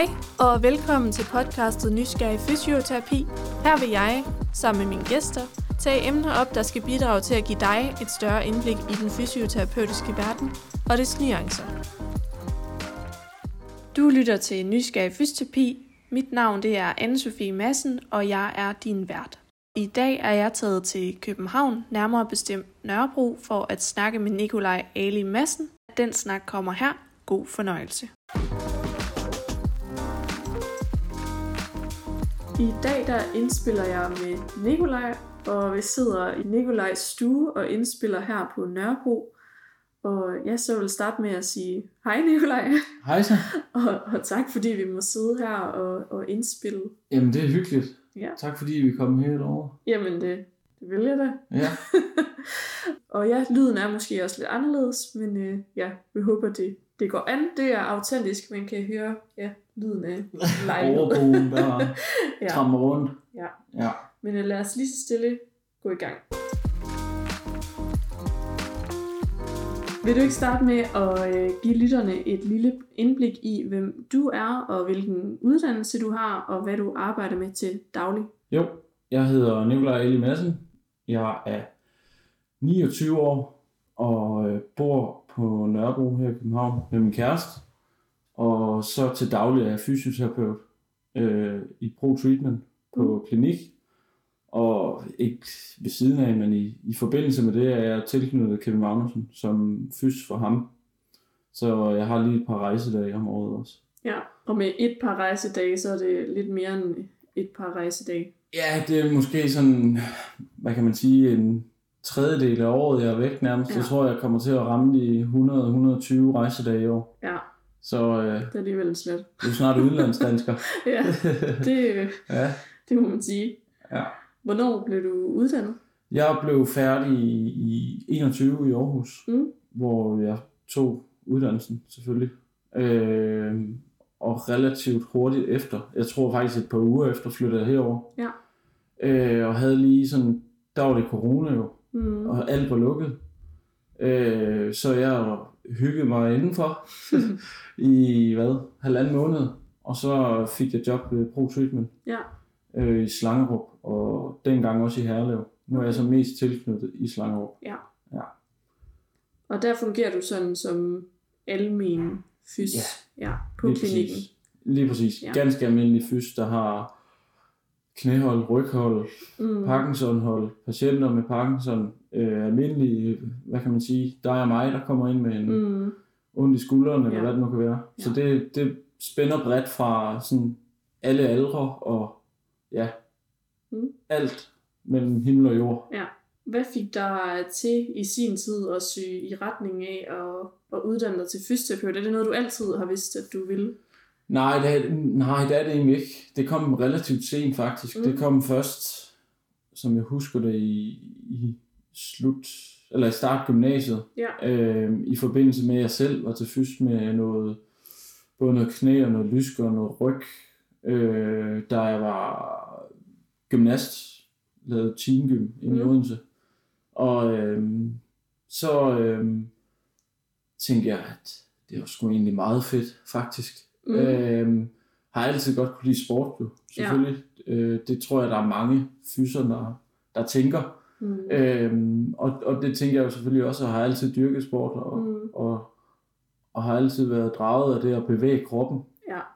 Hej og velkommen til podcastet Nysgerrig Fysioterapi. Her vil jeg, sammen med mine gæster, tage emner op, der skal bidrage til at give dig et større indblik i den fysioterapeutiske verden og dets nuancer. Du lytter til Nysgerrig Fysioterapi. Mit navn det er Anne-Sophie Madsen, og jeg er din vært. I dag er jeg taget til København, nærmere bestemt Nørrebro, for at snakke med Nikolaj Ali Madsen. Den snak kommer her. God fornøjelse. I dag der indspiller jeg med Nikolaj, og vi sidder i Nikolajs stue og indspiller her på Nørrebro. Og jeg så vil starte med at sige hej Nikolaj, Hej så. og, og tak fordi vi må sidde her og, og indspille. Jamen, det er hyggeligt. Ja. Tak fordi vi kom herover. Jamen det, det vil jeg da. Ja, og ja, lyden er måske også lidt anderledes, men øh, ja, vi håber det, det går an. Det er autentisk, man kan høre ja, lyden af lejlighed. overboen, der ja. trammer rundt. Ja. Ja. Men øh, lad os lige så stille gå i gang. Vil du ikke starte med at øh, give lytterne et lille indblik i, hvem du er, og hvilken uddannelse du har, og hvad du arbejder med til daglig? Jo, jeg hedder Nikolaj Eli Madsen. Jeg er 29 år og øh, bor på Nørrebro her i København med min kæreste. Og så til daglig er jeg fysioterapeut øh, i Pro Treatment på klinik. Og ikke ved siden af, men i, i forbindelse med det er jeg tilknyttet Kevin Magnussen som fys for ham. Så jeg har lige et par rejsedage om året også. Ja, og med et par rejsedage, så er det lidt mere end et par rejsedage. Ja, det er måske sådan, hvad kan man sige, en tredjedel af året, jeg er væk nærmest. Ja. Jeg tror, jeg kommer til at ramme de 100-120 rejsedage i år. Ja, Så øh, det er alligevel en slet. du er snart udenlandsdansker. Ja, det, ja, det må man sige. ja. Hvornår blev du uddannet? Jeg blev færdig i, i 21 i Aarhus, Mm. hvor jeg tog uddannelsen selvfølgelig. Øh, og relativt hurtigt efter, jeg tror faktisk et par uger efter, flyttede jeg herover. Ja. Øh, og havde lige sådan, der var det corona jo, Mm. og alt var lukket. Øh, så jeg hyggede mig indenfor i hvad, halvanden måned, og så fik jeg job ved Pro Treatment Ja, øh, i Slangerup, og dengang også i Herlev. Nu er jeg så mest tilknyttet i Slangerup. ja. Ja. Og der fungerer du sådan som almen fys Ja. ja, på Lige klinikken. Præcis. Lige præcis. Ja. Ganske almindelig fys, der har knæhold, ryghold, Mm. Parkinsonhold, patienter med Parkinson, øh, almindelige, hvad kan man sige, dig og mig, der kommer ind med en, Mm. ondt i skulderen, eller Ja. hvad det nu kan være. Ja. Så det, det spænder bredt fra sådan alle aldre og ja, Mm. alt mellem himmel og jord. Ja. Hvad fik dig til i sin tid at søge i retning af at, at uddanne dig til fysioterapeut? Er det noget, du altid har vidst, at du ville? Nej, det nej, det er det egentlig ikke. Det kom relativt sent faktisk. Mm. Mm. Det kom først, som jeg husker det, i, i slut, eller i start gymnasiet, Ja. øh, i forbindelse med, at jeg selv var til fys med noget, både noget knæ og noget lysk og noget ryg, øh, da jeg var gymnast, lavede teamgym inde i Mm. Odense. Og øh, så øh, tænkte jeg, at det var sgu egentlig meget fedt, faktisk. Mm. Mm. Øh, har altid godt kunne lide sport, jo, selvfølgelig. Ja. Øh, det tror jeg, der er mange fyser, der, der tænker. Mm. Øhm, og, og det tænker jeg jo selvfølgelig også, og har altid dyrket sport, og, Mm. mm. og, og har altid været draget af det at bevæge kroppen,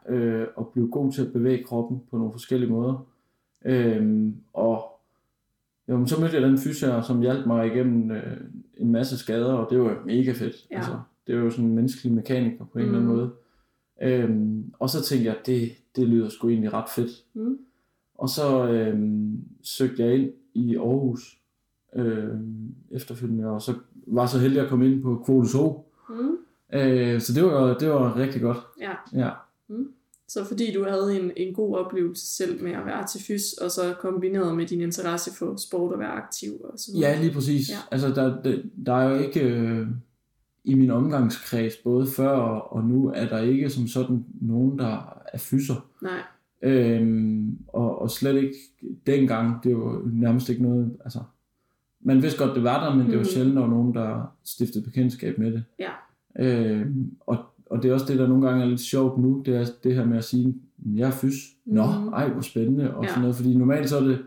Ja. øh, og blive god til at bevæge kroppen på nogle forskellige måder. Øhm, og jo, så mødte jeg den fysiker, som hjalp mig igennem øh, en masse skader, og det var mega fedt. Ja. Altså, det var jo sådan en menneskelig mekaniker på en eller anden Mm. måde. Øhm, og så tænkte jeg, det, det lyder sgu egentlig ret fedt. Mm. Og så øhm, søgte jeg ind i Aarhus øhm, efterfølgende, og så var så heldig at komme ind på Kvote Zoo. Mm. Øh, så det var, det var rigtig godt. Ja. Ja. Så fordi du havde en, en god oplevelse selv med at være til fys, og så kombineret med din interesse for sport og være aktiv og så videre. ja, lige præcis. Ja. Altså, der, der, der er jo ikke... Øh, I min omgangskreds, både før og, og nu, er der ikke som sådan nogen, der er fyser. Nej. Øhm, og, og slet ikke dengang, det var nærmest ikke noget, altså, man vidste godt, det var der, men det var Mhm. sjældent, der var nogen, der stiftede bekendtskab med det. Ja. Øhm, og, og det er også det, der nogle gange er lidt sjovt nu, det er det her med at sige, jeg er fys. Nå, Mhm. ej, hvor spændende, og Ja. sådan noget, fordi normalt så er det,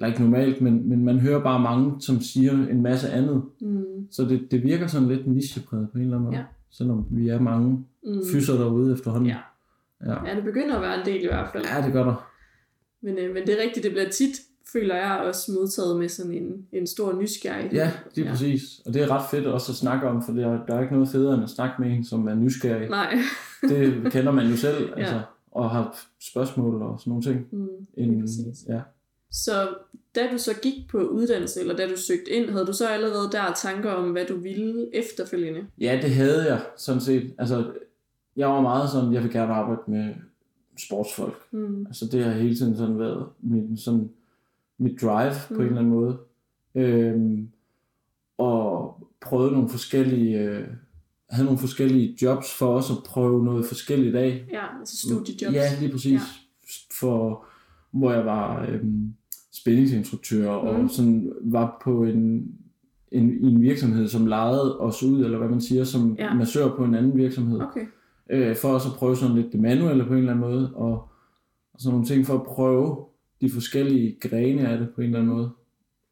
eller ikke normalt, men, men man hører bare mange, som siger en masse andet, Mm. så det, det virker sådan lidt nichepræget på en eller anden måde, Ja. selvom vi er mange Mm. fyser derude efterhånden. Ja. Ja. ja, det begynder at være en del i hvert fald. ja, det gør der. Men, øh, men det er rigtigt, det bliver tit, føler jeg, også modtaget med sådan en, en stor nysgerrighed. Ja, det er Ja. ja. præcis. Og det er ret fedt også at snakke om, for der, der er ikke noget federe end at snakke med en, som er nysgerrig. Nej. Det kender man jo selv, Ja. altså, og har spørgsmål og sådan nogle ting. Mm, lige En, præcis. ja. Så da du så gik på uddannelse, eller da du søgte ind, havde du så allerede der tanker om, hvad du ville efterfølgende? ja, det havde jeg sådan set. Altså, jeg var meget sådan, jeg vil gerne arbejde med sportsfolk. Mm. Altså det har hele tiden sådan været min, sådan, mit drive på Mm. en eller anden måde. Øhm, og prøvede nogle forskellige, øh, havde nogle forskellige jobs for os at prøve noget forskelligt af. Ja, altså studiejobs. Ja, lige præcis. Ja. For, hvor jeg var øhm, spændingsinstruktør Mm. og sådan var på en, en, en virksomhed, som lejede os ud, eller hvad man siger, som Ja. massør på en anden virksomhed Okay. øh, for også at prøve sådan lidt det manuelle på en eller anden måde, og, og sådan nogle ting for at prøve de forskellige grene af det på en eller anden måde.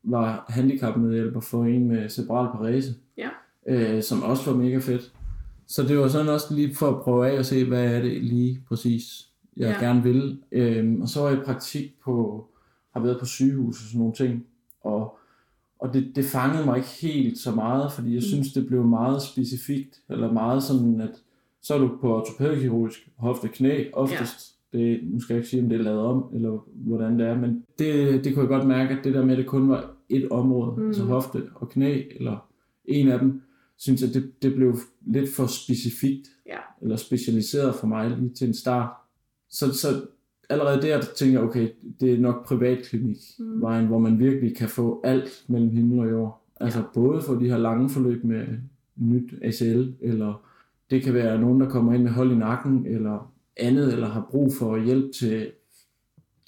Var handicapmedhjælper for en med cerebral parese, Ja. øh, som også var mega fedt. Så det var sådan også lige for at prøve af og se, hvad er det lige præcis, jeg ja. gerne vil. Øhm, og så var jeg i praktik på, har været på sygehus og sådan nogle ting, og, og det, det fangede mig ikke helt så meget, fordi jeg Mm. synes, det blev meget specifikt, eller meget sådan, at så er du på ortopædkirurgisk hofte knæ oftest. Ja. Det, nu skal jeg ikke sige, om det er lavet om, eller hvordan det er, men det, det kunne jeg godt mærke, at det der med, at det kun var et område, Mm. mm. altså hofte og knæ, eller en af dem, synes jeg, det, det blev lidt for specifikt, Ja. eller specialiseret for mig lige til en start. Så, så allerede der tænker jeg, okay, det er nok privatklinik, Mm. vejen, hvor man virkelig kan få alt mellem himmel og jord. Altså Ja. ja. både for de her lange forløb med nyt ACL, eller det kan være nogen, der kommer ind med hold i nakken, eller andet, eller har brug for hjælp til,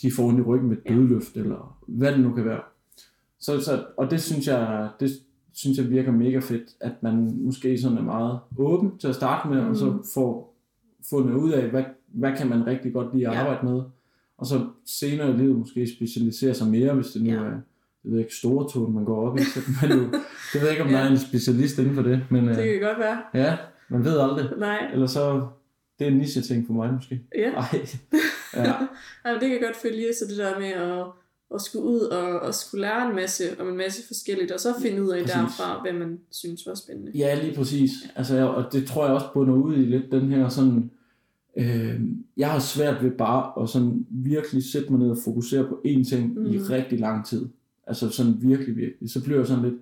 de får i ryggen med Ja. dødløft, eller hvad det nu kan være. Så, så, og det synes jeg, det synes jeg virker mega fedt, at man måske sådan er meget åben til at starte med, mm. og så Mm. får fundet ud af, hvad, hvad kan man rigtig godt lide at Ja. arbejde med, og så senere i livet måske specialisere sig mere, hvis det nu Ja. er jeg ved ikke, store tone, man går op i. Så man jo, jeg ved ikke, om Ja. der er en specialist inden for det, men Det øh, kan godt være. ja, man ved aldrig. Nej. Eller så, det er en niche-ting for mig måske. Ja. Ej. Ja, Jamen, det kan godt følge, så det der med at, at skulle ud og, og skulle lære en masse om en masse forskelligt, og så finde ud af Præcis. derfra, hvad man synes var spændende. ja lige præcis. Altså, jeg- og det tror jeg også bunder ud i lidt den her sådan, øh, jeg har svært ved bare at sådan virkelig sætte mig ned og fokusere på én ting mm. i rigtig lang tid. Altså sådan virkelig, virkelig. Så bliver jeg sådan lidt,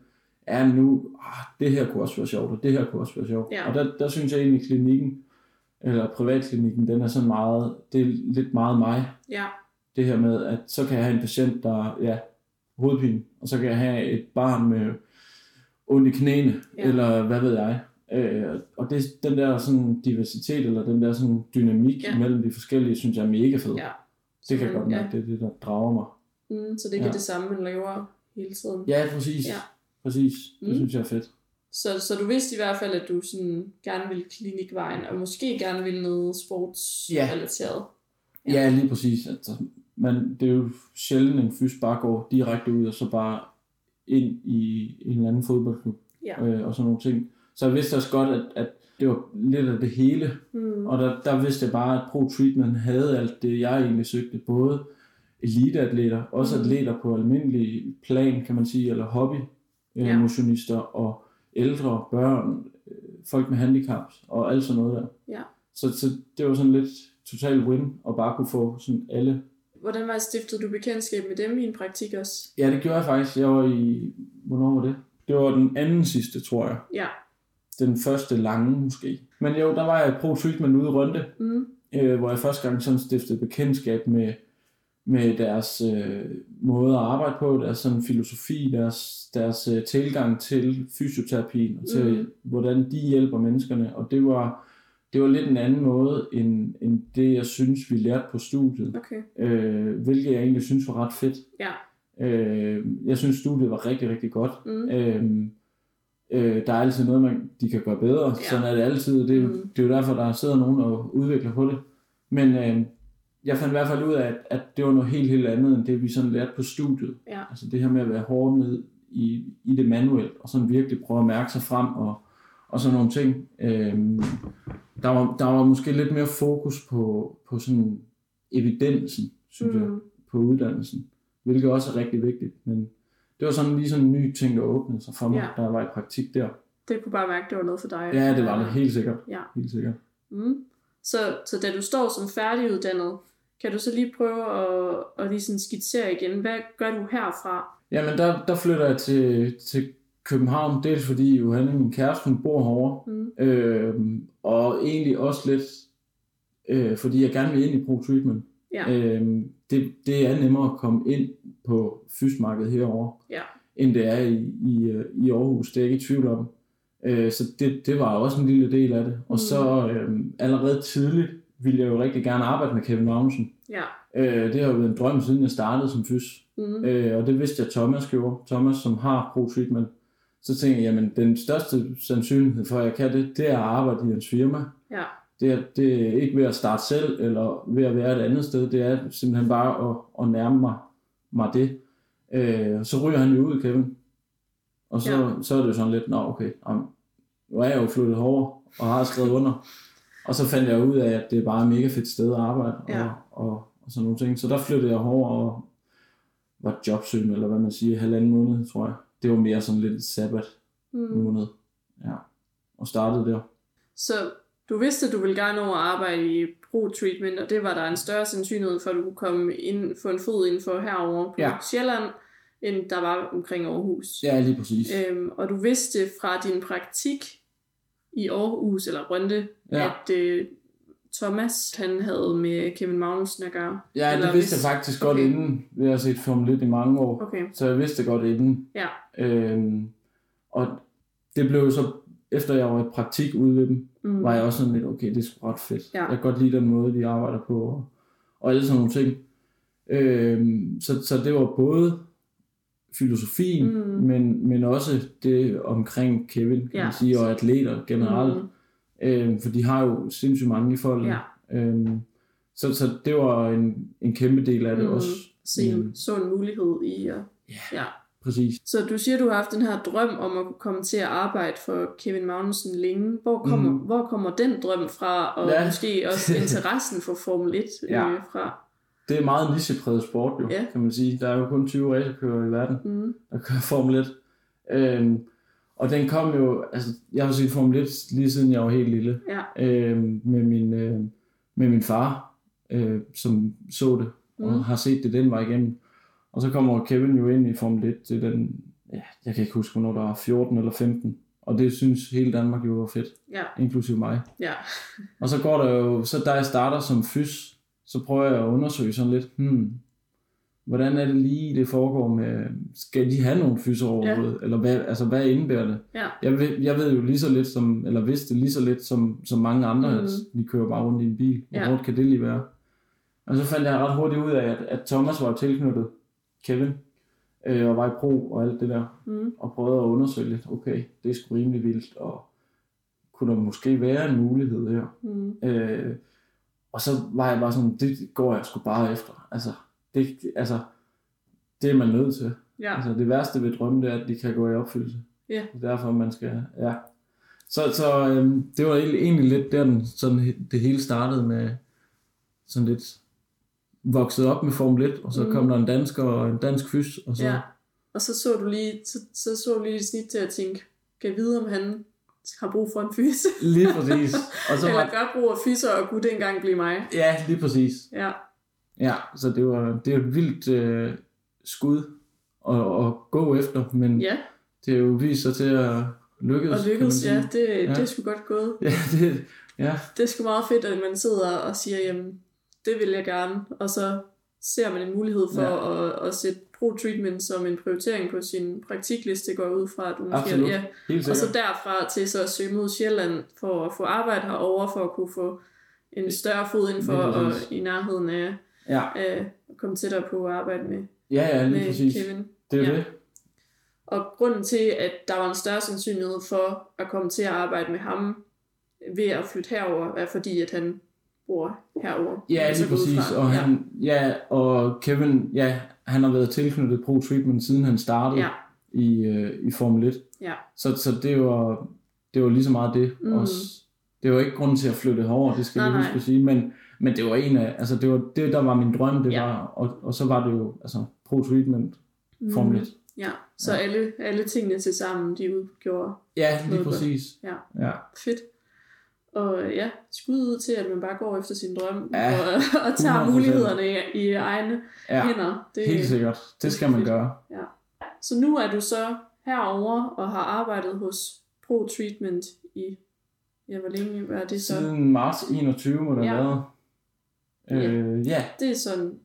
ja nu, ah, det her kunne også være sjovt, og det her kunne også være sjovt. Ja. Og der, der synes jeg egentlig, klinikken, eller privatklinikken, den er sådan meget, det er lidt meget mig. Ja, det her med, at så kan jeg have en patient, der ja, hovedpine, og så kan jeg have et barn med ondt i knæene, ja. eller hvad ved jeg. Øh, og det, den der sådan diversitet, eller den der sådan dynamik Ja. ja. mellem de forskellige, synes jeg er mega fed. ja. det kan jeg godt mærke, det er det, der drager mig. Mm, så det ikke Ja. det samme, man laver hele tiden. Ja, præcis. Ja. Præcis. Det Mm. synes jeg er fedt. Så, så du vidste i hvert fald, at du sådan gerne ville klinikvejen, og måske gerne ville noget sportsrelateret. Ja. Ja, ja lige præcis. Altså, man, det er jo sjældent en fys bare går direkte ud, og så bare ind i en eller anden fodboldklub, Ja. øh, og sådan nogle ting. Så jeg vidste også godt, at, at det var lidt af det hele, Mm. Og der, der vidste jeg bare, at Pro Treatment havde alt det, jeg egentlig søgte. Både eliteatleter, også Mhm. atleter på almindelig plan, kan man sige, eller hobby Ja. ja. motionister, og ældre, børn, øh, folk med handicaps, og alt sådan noget der. Ja. Så, så det var sådan lidt total win, at bare kunne få sådan alle. Hvordan var stiftet du bekendtskab med dem i en praktik også? Ja, det gjorde jeg faktisk. Jeg var i, hvornår var det? Det var den anden sidste, tror jeg. Ja. Den første lange måske. Men jo, der var jeg Pro Treatment ude i Rønde, Mm. øh, hvor jeg første gang sådan stiftede bekendtskab med, med deres øh, måde at arbejde på, deres sådan filosofi, deres, deres øh, tilgang til fysioterapien, og til mm. hvordan de hjælper menneskerne, og det var, det var lidt en anden måde, end, end det, jeg synes, vi lærte på studiet, Okay. øh, hvilket jeg egentlig synes var ret fedt. Ja. Øh, jeg synes, studiet var rigtig, rigtig godt. Mm. Øh, Øh, der er altid noget, man, de kan gøre bedre. Ja. Sådan er det altid. Det, mm. det er jo derfor, der sidder nogen og udvikler på det. Men øh, jeg fandt i hvert fald ud af, at, at det var noget helt, helt andet, end det vi sådan lærte på studiet. Ja. Altså det her med at være hård ned i, i det manuelt, og sådan virkelig prøve at mærke sig frem, og, og sådan nogle ting. Øhm, der, var, der var måske lidt mere fokus på, på sådan evidensen, synes mm. jeg, på uddannelsen, hvilket også er rigtig vigtigt, men det var sådan lige sådan en ny ting, der åbnede sig for mig, ja. da jeg var i praktik der. Det kunne bare mærke, det var noget for dig. Ja, det var det helt sikkert. Ja. Helt sikkert. Mm. Så, så da du står som færdiguddannet, kan du så lige prøve at, at lige sådan skitsere igen, hvad gør du herfra? Jamen, der, der flytter jeg til, til København, dels fordi Johanne, min kæreste, hun bor herovre, mm. øh, og egentlig også lidt, øh, fordi jeg gerne vil ind i Pro Treatment. Ja. Øh, det, det er nemmere at komme ind på fysmarkedet herovre, ja. end det er i, i, øh, i Aarhus. Det er jeg ikke i tvivl om. Øh, så det, det var også en lille del af det. Og mm. så øh, allerede tidligt ville jeg jo rigtig gerne arbejde med Kevin Magnussen. Ja. Øh, det har jo været en drøm, siden jeg startede som fys. Mm. Øh, og det vidste jeg, Thomas gjorde. Thomas, som har Pro Treatment. Så tænkte jeg, jamen den største sandsynlighed for, at jeg kan det, det er at arbejde i hans firma. Ja. Det er, det er ikke ved at starte selv, eller ved at være et andet sted. Det er simpelthen bare at, at nærme mig, mig det. Øh, så ryger han jo ud, Kevin. Og så, ja. så er det jo sådan lidt, nå okay, jamen, nu er jeg jo flyttet over og har skrevet under. Og så fandt jeg ud af, at det er bare et mega fedt sted at arbejde ja. og, og, og sådan nogle ting. Så der flyttede jeg over og var jobsøgende, eller hvad man siger, halvanden måned, tror jeg. Det var mere sådan lidt et sabbat mm. måned. Ja. Og startede der. Så du vidste, at du ville gerne over at arbejde i pro treatment, og det var der en større sandsynlighed for, at du kunne komme ind, få en fod indenfor herover på Ja. Sjælland, end der var omkring Aarhus. Ja, lige præcis. Øhm, og du vidste fra din praktik i Aarhus, eller Brønde, Ja. at øh, Thomas, han havde med Kevin Magnussen at gøre. Ja, Eller det vidste hvis- jeg faktisk godt okay. inden. Vi har set Formel 1 i mange år. Okay, Så jeg vidste godt inden. ja. Øhm, og det blev så, efter jeg var i praktik ude ved dem, Mm. var jeg også sådan lidt, okay, det er sgu ret fedt. Ja. Jeg kan godt lide den måde, de arbejder på, og, og alle sådan nogle ting. Øhm, så, så det var både filosofien, Mm. men, men også det omkring Kevin, kan Ja. man sige, og atleter generelt. Mm. Øhm, for de har jo sindssygt mange i folden. Ja. Øhm, så, så det var en, en kæmpe del af det Mm. også. Se, Mm. så en mulighed i at... Ja. ja. Præcis. Så du siger, du har haft den her drøm om at komme til at arbejde for Kevin Magnussen længe. Hvor kommer, Mm. hvor kommer den drøm fra, og Ja. måske også interessen for Formel 1 Ja. øh, fra? Det er meget nichepræget sport jo, Ja. kan man sige. Der er jo kun 20 racerkører i verden, Mm. der kører Formel 1. Øhm, og den kom jo, altså jeg har set Formel 1 lige siden jeg var helt lille, Ja. øhm, med, min, øh, med min far, øh, som så det, og Mm. har set det den vej igennem. Og så kommer Kevin jo ind i Formel 1 til den, ja, jeg kan ikke huske, hvornår der var 14 eller 15. Og det synes hele Danmark jo var fedt, Ja. inklusive mig. Ja. Og så går der jo, så da jeg starter som fys, så prøver jeg at undersøge sådan lidt, hmm, hvordan er det lige, det foregår med, skal de have nogle fys overhovedet, eller hvad, altså hvad indebærer det? Ja. Jeg ved, jeg ved jo lige så lidt som, eller vidste lige så lidt som, som mange andre, Mhm. mm. at vi kører bare rundt i en bil. Hvor Ja. hårdt kan det lige være? Og så fandt jeg ret hurtigt ud af, at, at Thomas var tilknyttet Kevin, øh, og var i pro og alt det der, Mm. og prøvede at undersøge lidt, okay, det er sgu rimelig vildt, og kunne der måske være en mulighed her? Mm. Øh, og så var jeg bare sådan, det går jeg sgu bare efter. Altså, det, altså, det er man nødt til. Ja. Altså, det værste ved drømme, det er, at de kan gå i opfyldelse. Ja. Det er derfor, man skal, ja. Så, så øhm, det var egentlig, lidt der, den, sådan, det hele startede med sådan lidt vokset op med Formel 1, og så mm. kom der en dansker og en dansk fys, og så, ja. Og så så du lige, så, så, så du lige et snit til at tænke, kan jeg vide, om han har brug for en fys? lige præcis. Og så Eller var, gør brug af fyser, og kunne det engang blive mig? ja, lige præcis. Ja. Ja, så det var, det er et vildt øh, skud at, at gå efter, men Ja, det er jo vist sig til at lykkes. og sige. ja. Det, Ja. det er sgu godt gået. Ja, det, ja, Det er sgu meget fedt, at man sidder og siger, jamen, det vil jeg gerne, og så ser man en mulighed for Ja. at, at sætte pro-treatment som en prioritering på sin praktikliste, går ud fra, at du måske Absolut. ja. Og så derfra til så at søge mod Sjælland for at få arbejde herovre, for at kunne få en større fod ind for og i nærheden af Ja, at komme tættere på at arbejde med, ja, ja lige med præcis. Kevin. Det er Ja. det. Og grunden til, at der var en større sandsynlighed for at komme til at arbejde med ham ved at flytte herover, er fordi, at han bor herover. Ja, lige præcis. Og, han, ja, og Kevin, ja, han har været tilknyttet Pro Treatment, siden han startede Ja. i, øh, i Formel 1. Ja. Så, så det, var, det var lige så meget det. Mm. Også, det var ikke grund til at flytte herover, det skal Nej, jeg huske at sige. Men, men det var en af, altså det var det, der var min drøm, det Ja. var, og, og så var det jo, altså Pro Treatment, Formel 1. Ja, så Ja. alle, alle tingene til sammen, de udgjorde Ja, lige godt. præcis. Ja. ja. fedt. Og øh, ja, skud ud til, at man bare går efter sin drøm, Ja, og, og tager 100%. mulighederne i, i egne ja. hænder. Det, Helt sikkert. Det skal man gøre. Så nu er du så herover og har arbejdet hos Pro Treatment i, ja, hvor længe hvad er det så? Siden marts 21 må det Ja. været. Øh, ja, Det er sådan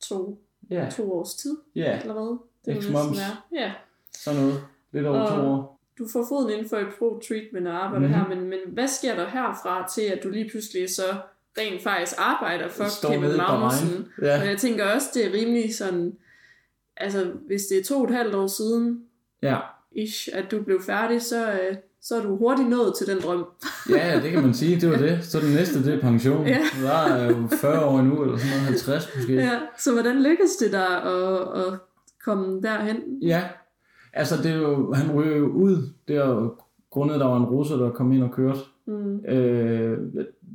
to, ja, to års tid, ja. eller hvad? Det X må months. næsten være. Ja. Sådan noget. Lidt over to Og- år. Du får foden inden for et Pro Treatment og arbejder Mhm. her, men, men hvad sker der herfra til, at du lige pludselig så rent faktisk arbejder for Står Kevin Magnussen? Ja, Og jeg tænker også, det er rimelig sådan, altså hvis det er to og et halvt år siden, ja. ish, at du blev færdig, så, øh, så er du hurtigt nået til den drøm. Ja, det kan man sige. Det var det. Så det næste, det er pension. Ja. Der er jo 40 år endnu, eller sådan noget, 50 måske. Ja, så hvordan lykkedes det dig at, at komme derhen? Ja, altså det er jo, han ryger jo ud, der grundet der var en russer, der kom ind og kørte. Mm. Øh,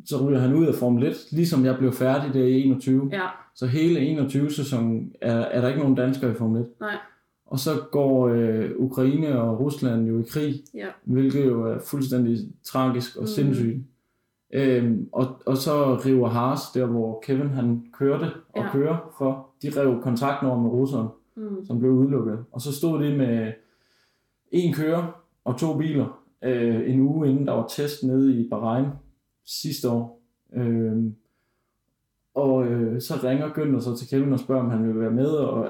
så ryger han ud af Formel 1, ligesom jeg blev færdig der i 21. Ja, Så hele 21 sæsonen er, er der ikke nogen danskere i Formel 1. nej, Og så går øh, Ukraine og Rusland jo i krig, ja, hvilket jo er fuldstændig tragisk og Mm. sindssygt. Øhm, og, og så river Haas, der hvor Kevin han kørte og Ja. kører for, de rev kontrakten over med russeren, mm. som blev udelukket. Og så stod de med en kører og to biler øh, en uge inden der var test nede i Bahrain sidste år. Øhm, og øh, så ringer Günther så til Kevin og spørger, om han vil være med, og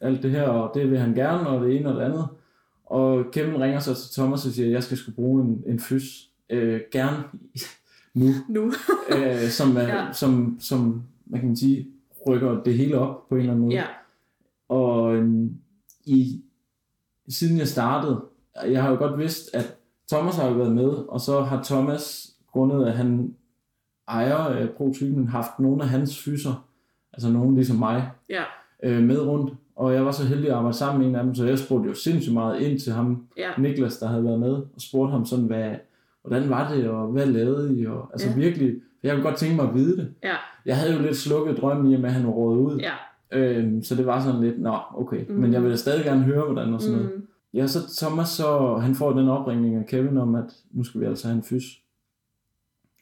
alt det her, og det vil han gerne, og det ene og det andet. Og Kevin ringer så til Thomas og siger, at jeg skal skulle bruge en, en fys. Øh, gerne nu. nu. øh, som, er, Ja. som, som, hvad kan man sige, rykker det hele op på en eller anden måde. ja, Og øhm, i, siden jeg startede, jeg har jo godt vidst, at Thomas har jo været med, og så har Thomas, grundet at han ejer øh, Pro Treatment, haft nogle af hans fyser, altså nogen ligesom mig, ja, øh, med rundt. Og jeg var så heldig at arbejde sammen med en af dem, så jeg spurgte jo sindssygt meget ind til ham, ja, Niklas, der havde været med, og spurgte ham sådan, hvad, hvordan var det, og hvad lavede I? Og, altså Ja. virkelig, jeg kunne godt tænke mig at vide det. ja, Jeg havde jo lidt slukket drømmen i, at han var rådet ud. ja. Øhm, så det var sådan lidt, nå, okay. Mm. Men jeg vil da stadig gerne høre, hvordan og sådan noget. Mm. Ja, så Thomas, så, han får den opringning af Kevin om, at nu skal vi altså have en fys.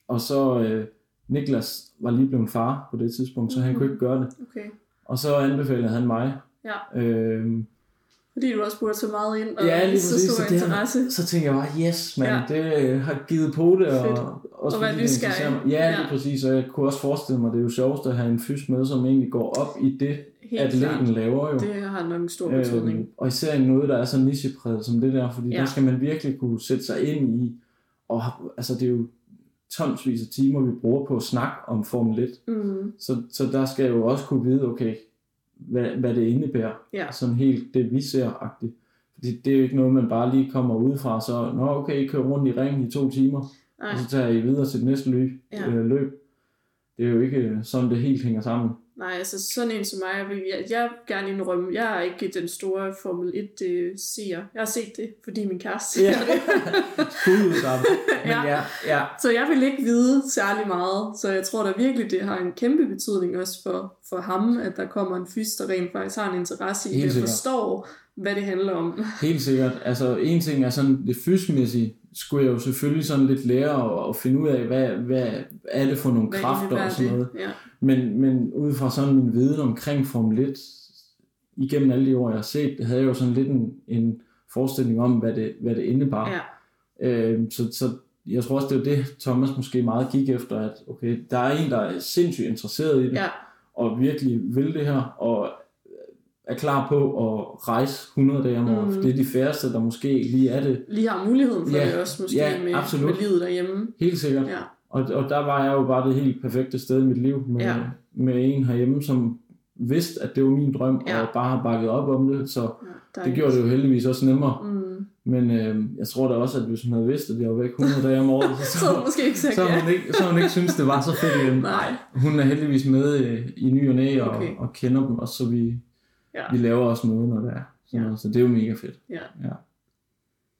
Og så øh, Niklas var lige blevet far på det tidspunkt, så han kunne ikke gøre det. Okay. Og så anbefalede han mig. Ja. Øhm, Fordi du også burde tage meget ind og ja, lige så præcis. stor Så, interesse. så tænkte jeg bare, yes, man, Ja. ja. det har givet på det. Fedt. Og, også Og være nysgerrig. mig. Ja, lige Ja. præcis. Og jeg kunne også forestille mig, det er jo sjovest at have en fys med, som egentlig går op i det, Helt atleten klart. laver jo. Det har nok en stor betydning. Øhm, og især noget, der er så nichepræget som det der, fordi Ja. ja. der skal man virkelig kunne sætte sig ind i, og altså det er jo tonsvis af timer, vi bruger på at snakke om Formel 1, Mm. så, så der skal jeg jo også kunne vide, okay, hvad, hvad det indebærer, Ja. sådan helt det vi ser-agtigt. Fordi det er jo ikke noget, man bare lige kommer ud fra, så nå okay, I kører rundt i ringen i to timer, Nej, og så tager I videre til det næste løb. Ja. Øh, løb. Det er jo ikke øh, sådan, det helt hænger sammen. Nej, altså sådan en som mig, vil jeg, jeg gerne indrømme, jeg er ikke den store Formel 1 øh, seer. Jeg har set det, fordi min kæreste ser det. Men Ja. ja, ja, Så jeg vil ikke vide særlig meget, så jeg tror da virkelig, det har en kæmpe betydning også for, for ham, at der kommer en fys, der rent faktisk har en interesse i Helt det, og forstår, hvad det handler om. Helt sikkert. Altså en ting er sådan det fysiskmæssige, skulle jeg jo selvfølgelig sådan lidt lære og, og finde ud af, hvad, hvad er det for nogle Hvad kræfter og sådan noget. Ja. Men, men ud fra sådan min viden omkring Formel 1, igennem alle de år, jeg har set, det havde jeg jo sådan lidt en, en forestilling om, hvad det, hvad det indebar. ja, Øhm, så, så jeg tror også, det er det, Thomas måske meget gik efter, at okay, der er en, der er sindssygt interesseret i det, ja, og virkelig vil det her, og er klar på at rejse 100 dage om året. Mm. Mm. Det er de færreste, der måske lige er det. lige har muligheden for Ja, det også, måske ja, med, absolut. med livet derhjemme. Helt sikkert. Ja, Og, og der var jeg jo bare det helt perfekte sted i mit liv med, Ja. med en herhjemme, som vidst, at det var min drøm, Ja. og bare har bakket op om det, så Ja, det gjorde det jo heldigvis også nemmere. Mm. Men øh, jeg tror da også, at hvis hun havde vidst, at jeg var væk 100 dage om året, så, Så måske ikke sagt så, ja. hun ikke, så hun ikke synes det var så fedt igen. Nej. Hun er heldigvis med øh, i ny og næ, og, Okay. og kender dem, og så vi, Ja. vi laver også noget, når det er. Sådan Ja. så det er jo mega fedt. Ja. Ja.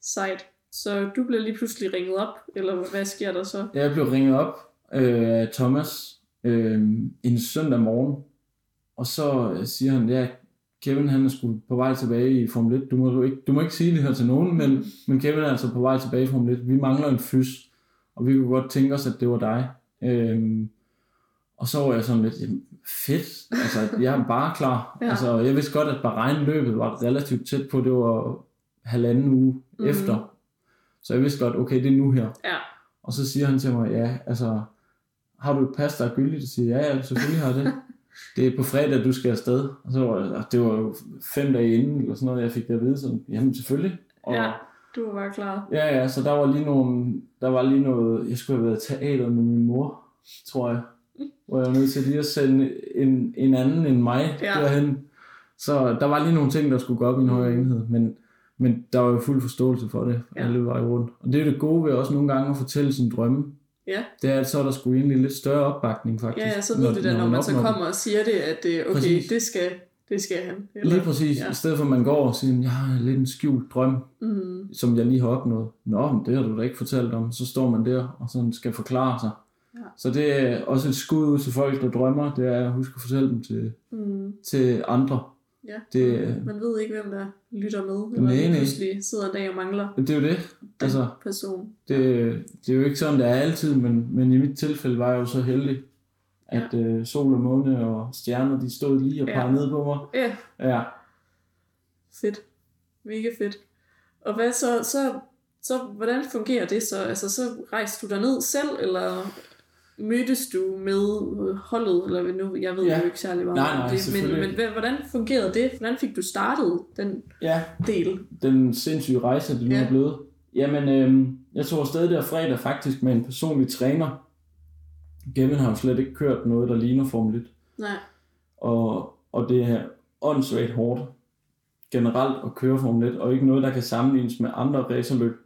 Sejt. Så du bliver lige pludselig ringet op, eller hvad sker der så? Jeg blev ringet op øh, af Thomas øh, en søndag morgen, og så øh, siger han, ja, Kevin han er sgu på vej tilbage i Formel 1. Du må, du ikke, du må ikke sige det her til nogen, men, men Kevin er altså på vej tilbage i Formel 1. Vi mangler en fys, og vi kunne godt tænke os, at det var dig. Øh, og så var jeg sådan lidt, jamen, fedt, altså jeg er bare klar. Ja. altså, jeg vidste godt, at Bahrein-løbet var relativt tæt på, det var halvanden uge Mhm. mm. efter. Så jeg vidste godt, okay, det er nu her. Ja. Og så siger han til mig, ja, altså, har du et pas, der er gyldigt? Så siger jeg, ja, ja, selvfølgelig har jeg det. det er på fredag, du skal afsted. Og så var det, og det var jo fem dage inden, eller sådan noget, jeg fik det at vide, sådan, jamen selvfølgelig. Og, Ja, du var bare klar. ja, ja, så der var lige nogle, der var lige noget, jeg skulle have været i teater med min mor, tror jeg. Hvor jeg var nødt til lige at sende en, en anden end mig Ja. derhen. Så der var lige nogle ting, der skulle gå op i en højere enhed, men, men der var jo fuld forståelse for det, Ja. alle veje rundt. Og det er det gode ved også nogle gange at fortælle sin drømme. Ja. Det er, at så er der sgu egentlig lidt større opbakning faktisk. Ja, ja, så ved det da, når man så opnår det. kommer og siger det, at det, okay, Præcis. det skal, det skal han. Lige præcis. Ja. I stedet for at man går og siger, jeg har lidt en skjult drøm, Mm, som jeg lige har opnået. Nå, men det har du da ikke fortalt om. Så står man der og sådan skal forklare sig. Ja. Så det er også et skud ud til folk, der drømmer. Det er at huske at fortælle dem til, mm, til andre. ja. Det, Man ved ikke, hvem der lytter med, eller Nej, pludselig sidder en dag og mangler det er jo det. Altså, person. det, det er jo ikke sådan, det er altid, men, men i mit tilfælde var jeg jo så heldig, at ja. øh, sol og måne og stjerner, de stod lige og Ja. pegede ned på mig. Ja, Ja, fedt. Mega fedt. Og hvad så, så, så, hvordan fungerer det så? Altså, så rejste du ned selv, eller mødtes du med holdet, eller nu, jeg ved Ja. jo ikke særlig meget Nej, om nej, det, men, men hvordan fungerede det? Hvordan fik du startet den ja del? den sindssyge rejse, det nu Ja. ja. er blevet. Jamen, øh, jeg tog afsted der fredag faktisk med en personlig træner. Gavin har jo slet ikke kørt noget, der ligner Formel 1. Nej. Og, og det er åndssvagt hårdt generelt at køre Formel 1, og ikke noget, der kan sammenlignes med andre racerløb.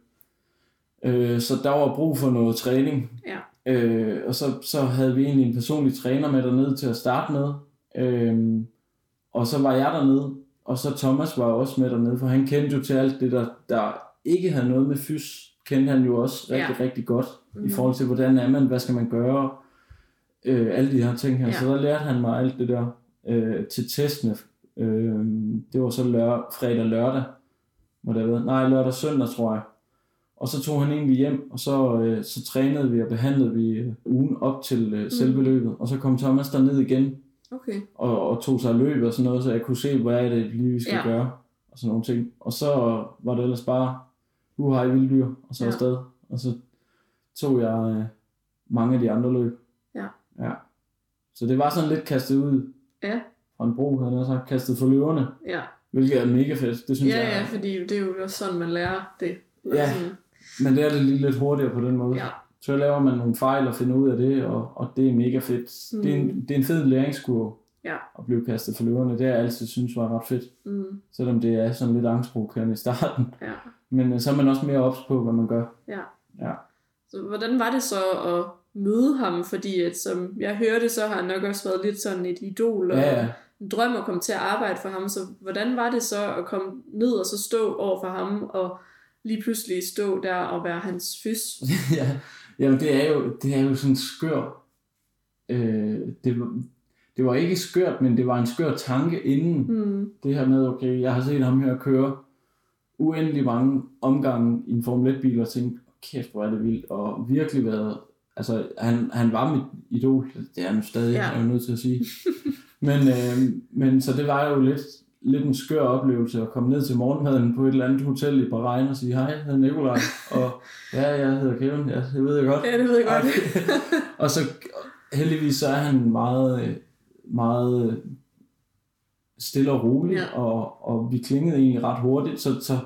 Øh, så der var brug for noget træning. Ja. Øh, og så, så havde vi egentlig en personlig træner med dernede til at starte med. Øh, og så var jeg dernede, og så Thomas var også med dernede, for han kendte jo til alt det, der, der ikke havde noget med fys, kendte han jo også rigtig, Ja. rigtig godt, mm. Mhm. i forhold til, hvordan er man, hvad skal man gøre, øh, alle de her ting her. Ja. Ja. Så der lærte han mig alt det der øh, til testene. Øh, det var så lør, fredag lørdag, må det have været. Nej, lørdag søndag, tror jeg. Og så tog han egentlig hjem, og så, øh, så trænede vi og behandlede vi øh, ugen op til øh, selve løbet. Og så kom Thomas derned igen, Okay. og, og tog sig løbet og sådan noget, så jeg kunne se, hvad er det lige, vi skal Ja. gøre, og sådan nogle ting. Og så var det ellers bare, nu har vilddyr, og så Ja. afsted. Og så tog jeg øh, mange af de andre løb. Ja. ja. Så det var sådan lidt kastet ud Ja. fra en bro, havde jeg sagt, kastet for løverne, Ja. hvilket er mega fedt. Det synes Ja, jeg ja, fordi det er jo også sådan, man lærer det. Ja. Sådan, Men det er det lige lidt hurtigere på den måde. ja. Så laver man nogle fejl og finder ud af det, og, og det er mega fedt. Mm. Det, er en, det er en fed læringskurve Ja. at blive kastet for løverne. Det har jeg altid synes var ret fedt. Mm, Selvom det er sådan lidt angstprovokerende i starten. ja. Men øh, så er man også mere ops på, hvad man gør. Ja. Ja. Så hvordan var det så at møde ham? Fordi at, som jeg hørte, så har han nok også været lidt sådan et idol og Ja, ja. en drøm at komme til at arbejde for ham. Så hvordan var det så at komme ned og så stå over for ham og lige pludselig stå der og være hans fys? ja. Jamen det er jo, det er jo sådan skør. Øh, det, var, det var ikke skørt, men det var en skør tanke inden. Mm, Det her med, okay, jeg har set ham her køre uendelig mange omgange i en Formel 1-bil og tænkt, kæft, hvor er det vildt, og virkelig været, altså han, han var mit idol, det er han stadig, Ja. er jeg nødt til at sige. men, øh, men så det var jo lidt, lidt en skør oplevelse at komme ned til morgenmaden på et eller andet hotel i Bahrein og sige, hej, jeg hedder Nikolaj, og ja, jeg hedder Kevin, ja, det ved jeg godt. ja, det ved jeg godt. og så heldigvis så er han meget, meget stille og rolig, Ja. og, og vi klingede egentlig ret hurtigt, så, så,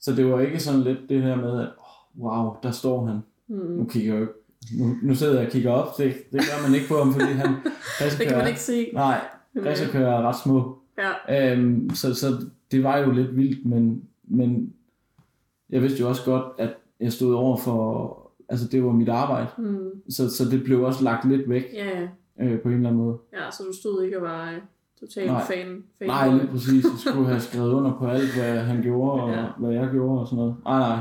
så det var ikke sådan lidt det her med, at oh, wow, der står han. Mm. Nu kigger jeg jo. Nu, nu sidder jeg og kigger op, det, det gør man ikke på ham, fordi han Det kan man ikke se. Nej, Men, racerkører er ret små. Ja, Øhm, så, så det var jo lidt vildt, men, men jeg vidste jo også godt, at jeg stod over for, altså det var mit arbejde, mm, så, så det blev også lagt lidt væk ja, ja. øh, på en eller anden måde. ja, så du stod ikke og var øh, total Nej. fan. fan Nej, lige præcis. Jeg skulle have skrevet under på alt, hvad han gjorde, og ja. hvad jeg gjorde og sådan noget. Nej, nej.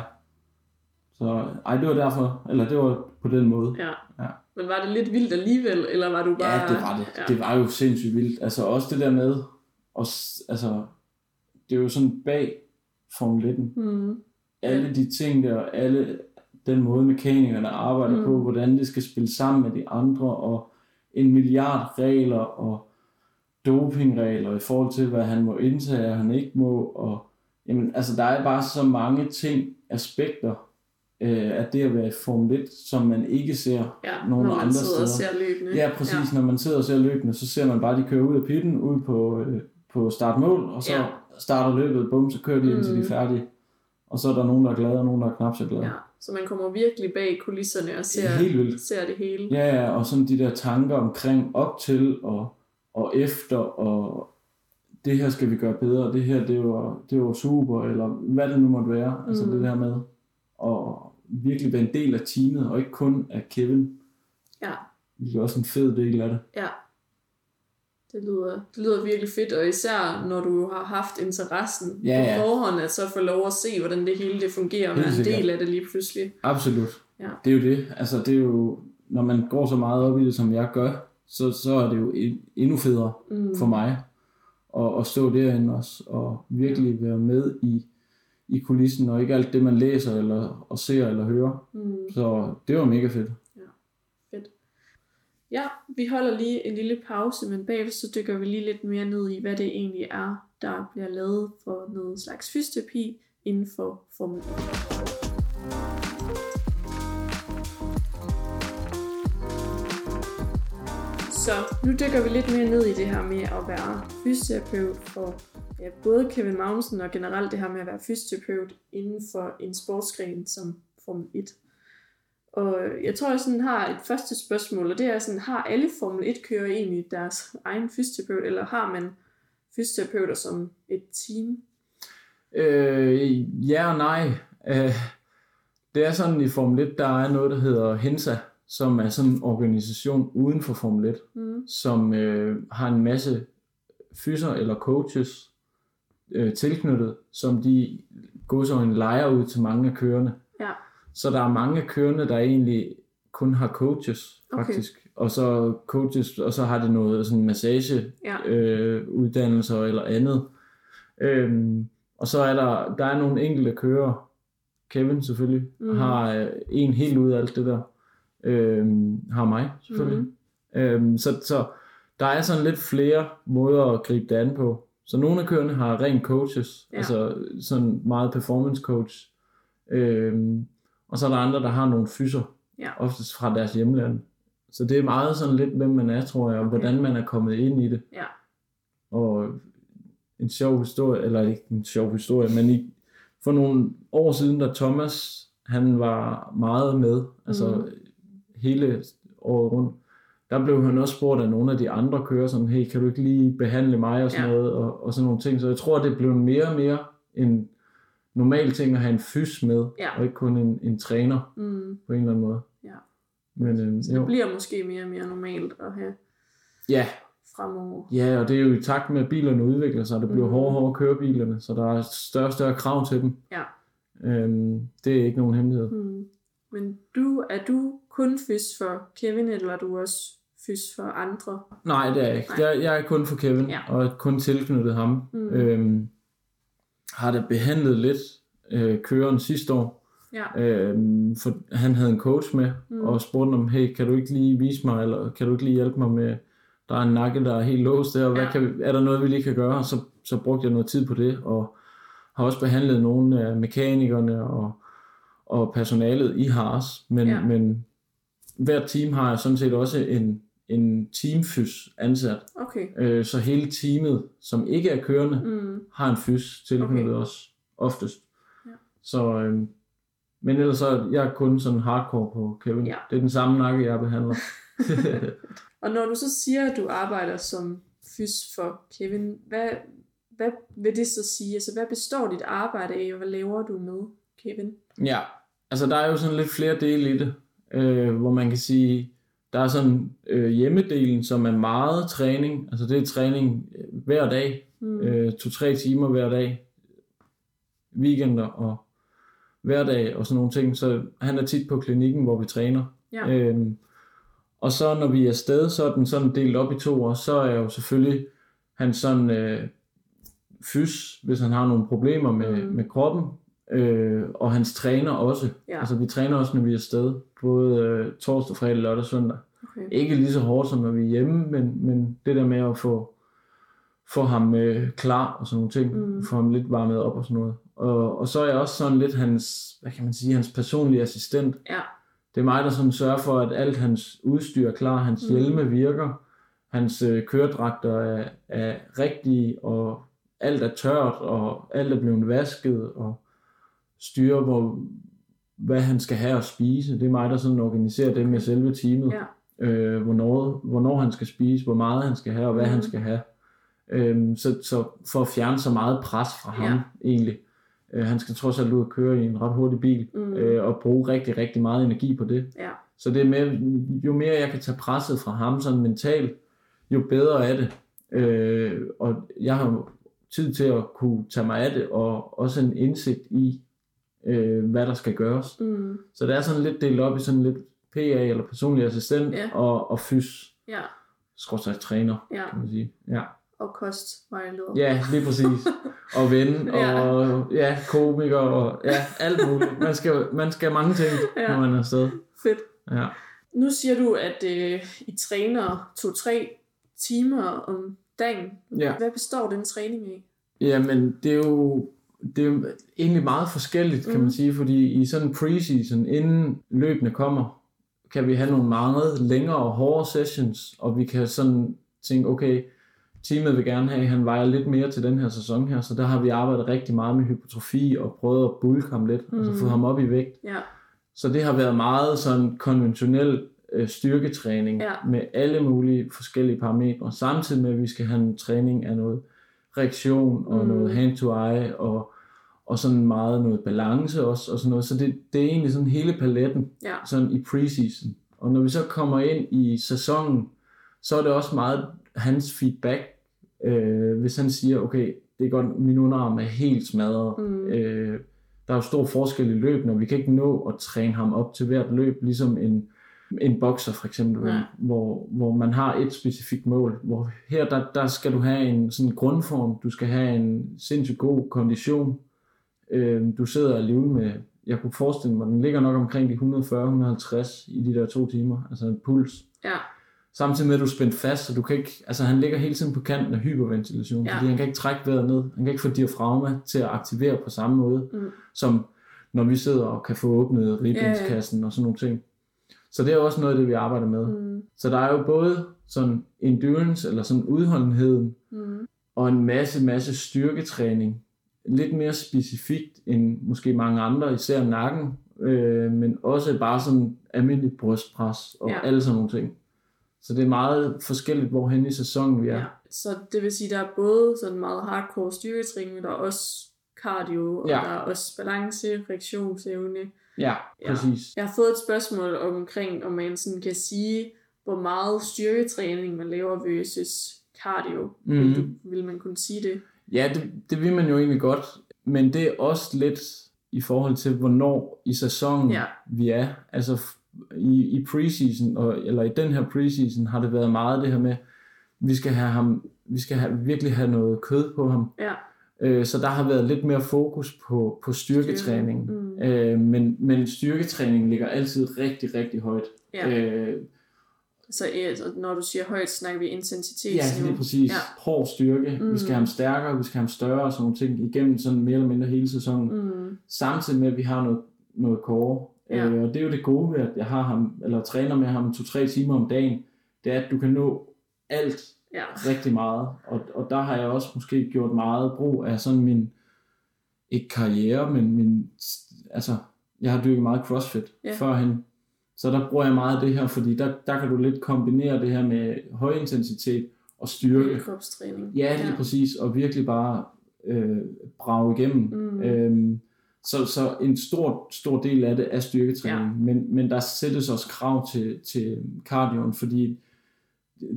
Så ej, det var derfor, eller det var på den måde. Ja. Ja. Men var det lidt vildt alligevel, eller var du bare... Ja, det var det. Ja. Det var jo sindssygt vildt. Altså også det der med, og, altså, det er jo sådan bag Formel 1'en. Mm, Alle de ting der, alle den måde mekanikerne arbejder Mm. på, hvordan det skal spille sammen med de andre, og en milliard regler, og dopingregler i forhold til, hvad han må indtage, og han ikke må, og jamen, altså, der er bare så mange ting, aspekter øh, af det at være i Formel 1, som man ikke ser ja, Nogle når man andre sidder og steder. ser løbende. Ja, præcis. Ja. Når man sidder og ser løbene, så ser man bare, at de kører ud af pitten, ud på, øh, på startmål, og så Ja. starter løbet, bum, så kører de mm. indtil de er Mm. færdige. Og så er der nogen, der er glade, og nogen, der er knap så glade. Ja, så man kommer virkelig bag kulisserne og ser, er helt vildt. ser det hele. Ja, ja, og sådan de der tanker omkring op til og, og efter, og det her skal vi gøre bedre, det her, det var, det var super, eller hvad det nu måtte være. Mm. Altså Mm. det der med at virkelig være en del af teamet, og ikke kun af Kevin. Ja. Det er også en fed del af det. Ja. Det lyder, det lyder virkelig fedt, og især når du har haft interessen Ja, på forhånd, at så få lov at se, hvordan det hele det fungerer, og være en del af det lige pludselig. Absolut. Ja. Det er jo det. Altså, det er jo, når man går så meget op i det, som jeg gør, så, så er det jo en- endnu federe Mm. for mig at, at stå derinde også, og virkelig være med i, i kulissen, og ikke alt det, man læser, eller og ser, eller hører. Mm. Så det var mega fedt. Ja, vi holder lige en lille pause, men bagefter så dykker vi lige lidt mere ned i, hvad det egentlig er, der bliver lavet for noget slags fysioterapi inden for Formel Så nu dykker vi lidt mere ned i det her med at være fysioterapeut for ja, både Kevin Magnussen og generelt det her med at være fysioterapeut inden for en sportsgren som Formel 1. Og jeg tror, jeg sådan har et første spørgsmål, og det er sådan, har alle Formel 1-kører egentlig deres egen fysioterapeut, eller har man fysioterapeuter som et team? Øh, ja og nej. Øh, det er sådan i Formel 1, der er noget, der hedder HENSA, som er sådan en organisation uden for Formel 1. Mm. som øh, har en masse fyser eller coaches øh, tilknyttet, som de godsøjne leger ud til mange af kørende. Ja. Så der er mange kørende, der egentlig kun har coaches, Okay. faktisk. Og så coaches, og så har det noget sådan massage Ja. øh, uddannelser eller andet. Øhm, og så er der, der er nogle enkelte kører, Kevin selvfølgelig, mm. har øh, en helt ud af alt det der. Øhm, har mig selvfølgelig. Mm. Øhm, så, så der er sådan lidt flere måder at gribe det an på. Så nogle af kørerne har ren coaches, ja. altså sådan meget performance coach. Øhm, og så er der andre, der har nogle fyser, Ja. oftest fra deres hjemland. Så det er meget sådan lidt, hvem man er, tror jeg, og Okay. hvordan man er kommet ind i det. Ja. Og en sjov historie, eller ikke en sjov historie, men i, for nogle år siden, da Thomas, han var meget med, altså mm. hele året rundt, der blev han også spurgt af nogle af de andre kører, sådan, hey, kan du ikke lige behandle mig og sådan ja. noget, og, og sådan nogle ting. Så jeg tror, det blev mere og mere en normal ting at have en fys med, Ja. og ikke kun en, en træner Mm. på en eller anden måde. Ja. Men øhm, Så det jo. bliver måske mere og mere normalt at have Ja, fremover. Ja, og det er jo i takt med, at bilerne udvikler sig. Det bliver mm. hårdere og hårdere at køre bilerne, så der er større og større krav til dem. Ja. Øhm, det er ikke nogen hemmelighed. Mm. Men du, er du kun fys for Kevin, eller er du også fys for andre? Nej, det er jeg ikke. Nej. Jeg, jeg er kun for Kevin, Ja. og kun tilknyttet ham. Mm. Øhm, har det behandlet lidt øh, køren sidste år. Ja. Øhm, for han havde en coach med, Mm. og spurgte ham, hey, kan du ikke lige vise mig, eller kan du ikke lige hjælpe mig med, der er en nakke, der er helt låst der, og hvad Ja. kan er der noget, vi lige kan gøre? Og så, så brugte jeg noget tid på det, og har også behandlet nogle af mekanikerne og, og personalet i Haas, men, Ja. men hvert team har sådan set også en, en teamfys ansat, Okay. øh, så hele teamet, som ikke er kørende, Mm. har en fys tilknyttet Okay. os oftest. Ja. Så, øhm, men ellers så er jeg kun sådan hardcore på Kevin. Ja. Det er den samme nakke, jeg behandler. Og når du så siger, at du arbejder som fys for Kevin. Hvad, hvad vil det så sige? Altså, hvad består dit arbejde af, og hvad laver du med Kevin? Ja, altså der er jo sådan lidt flere dele i det, øh, hvor man kan sige, der er sådan øh, hjemmedelen, som er meget træning. Altså det er træning øh, hver dag, Mm. øh, to-tre timer hver dag, weekender og hverdag og sådan nogle ting. Så han er tit på klinikken, hvor vi træner. Ja. Øhm, og så når vi er afsted, så er den sådan delt op i to, og så er jo selvfølgelig han sådan øh, fys, hvis han har nogle problemer med, Mm. med kroppen, øh, og hans træner også. Ja. Altså vi træner også, når vi er afsted, både øh, torsdag, fredag, lørdag og søndag. Okay. Ikke lige så hårdt, som når vi er hjemme, men, men det der med at få, få ham øh, klar og sådan nogle ting, Mm. få ham lidt varmet op og sådan noget. Og, og så er jeg også sådan lidt hans, hvad kan man sige, hans personlige assistent. Ja. Det er mig, der sådan sørger for, at alt hans udstyr er klar, hans mm. hjelme virker, hans øh, køredragter er, er rigtige, og alt er tørt, og alt er blevet vasket, og styrer, hvor, hvad han skal have at spise. Det er mig, der sådan organiserer det med selve teamet. Ja. Øh, hvornår, hvornår han skal spise, hvor meget han skal have, og hvad Mhm. han skal have. Øhm, så, så for at fjerne så meget pres fra ham, Ja. egentlig. Øh, han skal trods alt ud og køre i en ret hurtig bil, Mm. øh, og bruge rigtig, rigtig meget energi på det. Ja. Så det med, jo mere jeg kan tage presset fra ham sådan mentalt, jo bedre er det. Øh, og jeg har tid til at kunne tage mig af det, og også en indsigt i, øh, hvad der skal gøres. Mm. Så det er sådan lidt delt op i sådan lidt PA eller personlig assistent Ja. og, og fys, Ja. skråstrej træner, Ja. kan man sige. Ja, Og kostvejleder. ja lige præcis. Og ven, Ja. og ja, komiker, og ja, alt muligt. Man skal, man skal mange ting, Ja. når man er afsted. Fedt. Ja. Nu siger du, at øh, I træner to-tre timer om dagen. Ja. Hvad består den træning af? Jamen, det er jo, det er egentlig meget forskelligt, kan Mm. man sige, fordi i sådan en preseason, inden løbene kommer, kan vi have nogle meget længere og hårde sessions, og vi kan sådan tænke, okay, teamet vil gerne have, at han vejer lidt mere til den her sæson her, så der har vi arbejdet rigtig meget med hypotrofi og prøvet at bulke ham lidt, mm. altså Mm. få ham op i vægt. Ja. Så det har været meget sådan konventionel øh, styrketræning Ja. med alle mulige forskellige parametre, samtidig med at vi skal have en træning af noget reaktion og Mm. noget hand-to-eye og, og sådan meget noget balance også og sådan noget. Så det, det er egentlig sådan hele paletten Ja. sådan i preseason. Og når vi så kommer ind i sæsonen, så er det også meget hans feedback, øh, hvis han siger, okay, det er godt, min underarm er helt smadret. Mm. Øh, der er jo stor forskel i løbene, og vi kan ikke nå at træne ham op til hvert løb, ligesom en, en bokser for eksempel, Nej. hvor, hvor man har et specifikt mål. Hvor her, der, der skal du have en sådan grundform, du skal have en sindssygt god kondition. Øh, du sidder alligevel med, jeg kunne forestille mig, den ligger nok omkring de 140-150 i de der to timer, altså en puls. Ja. Samtidig med, at du er spændt fast, så du kan ikke, altså han ligger hele tiden på kanten af hyperventilation, Ja. ja. fordi han kan ikke trække vejret ned. Han kan ikke få diafragma til at aktivere på samme måde, Mm. som når vi sidder og kan få åbnet ribbenskassen og sådan nogle ting. Så det er også noget af det, vi arbejder med. Mm. Så der er jo både sådan endurance, eller sådan udholdenheden, Mm. og en masse, masse styrketræning. Lidt mere specifikt end måske mange andre, især nakken, øh, men også bare sådan almindelig brystpres og ja. alle sådan nogle ting. Så det er meget forskelligt, hvorhen i sæsonen vi er. Ja. Så det vil sige, der er både sådan meget hardcore styrketræning, men der er også cardio, og Ja. der er også balance, reaktionsevne. Ja, Ja. præcis. Jeg har fået et spørgsmål omkring, om man sådan kan sige, hvor meget styrketræning man laver versus cardio. Mm. Vil, Mhm. du, vil man kunne sige det? Ja, det, det vil man jo egentlig godt, men det er også lidt i forhold til, hvornår i sæsonen Ja. vi er. Altså i, i preseason, og, eller i den her preseason, har det været meget det her med, vi skal have ham, vi skal have, virkelig have noget kød på ham. Ja. Øh, så der har været lidt mere fokus på, på styrketræning. Mm. Øh, men, men styrketræning ligger altid rigtig, rigtig højt. Ja. Øh, Så altså, når du siger højt, snakker vi intensitet. Ja, lige præcis. Ja. Hård styrke. Mm. Vi skal have ham stærkere, vi skal have ham større og sådan nogle ting igennem sådan mere eller mindre hele sæsonen. Mm. Samtidig med, at vi har noget, noget core. Ja. Øh, og det er jo det gode ved, at jeg har ham, eller træner med ham to-tre timer om dagen. Det er, at du kan nå alt Ja. rigtig meget. Og, og der har jeg også måske gjort meget brug af sådan min, ikke karriere, men min, altså, jeg har dyrket meget crossfit Ja. førhen. Så der bruger jeg meget af det her, fordi der, der kan du lidt kombinere det her med høj intensitet og styrke. Kropstræning. Ja, lige ja. præcis, og virkelig bare øh, brage igennem. Mm. Øhm, så, så en stor, stor del af det er styrketræning, Ja. men, men der sættes også krav til, til cardioen, fordi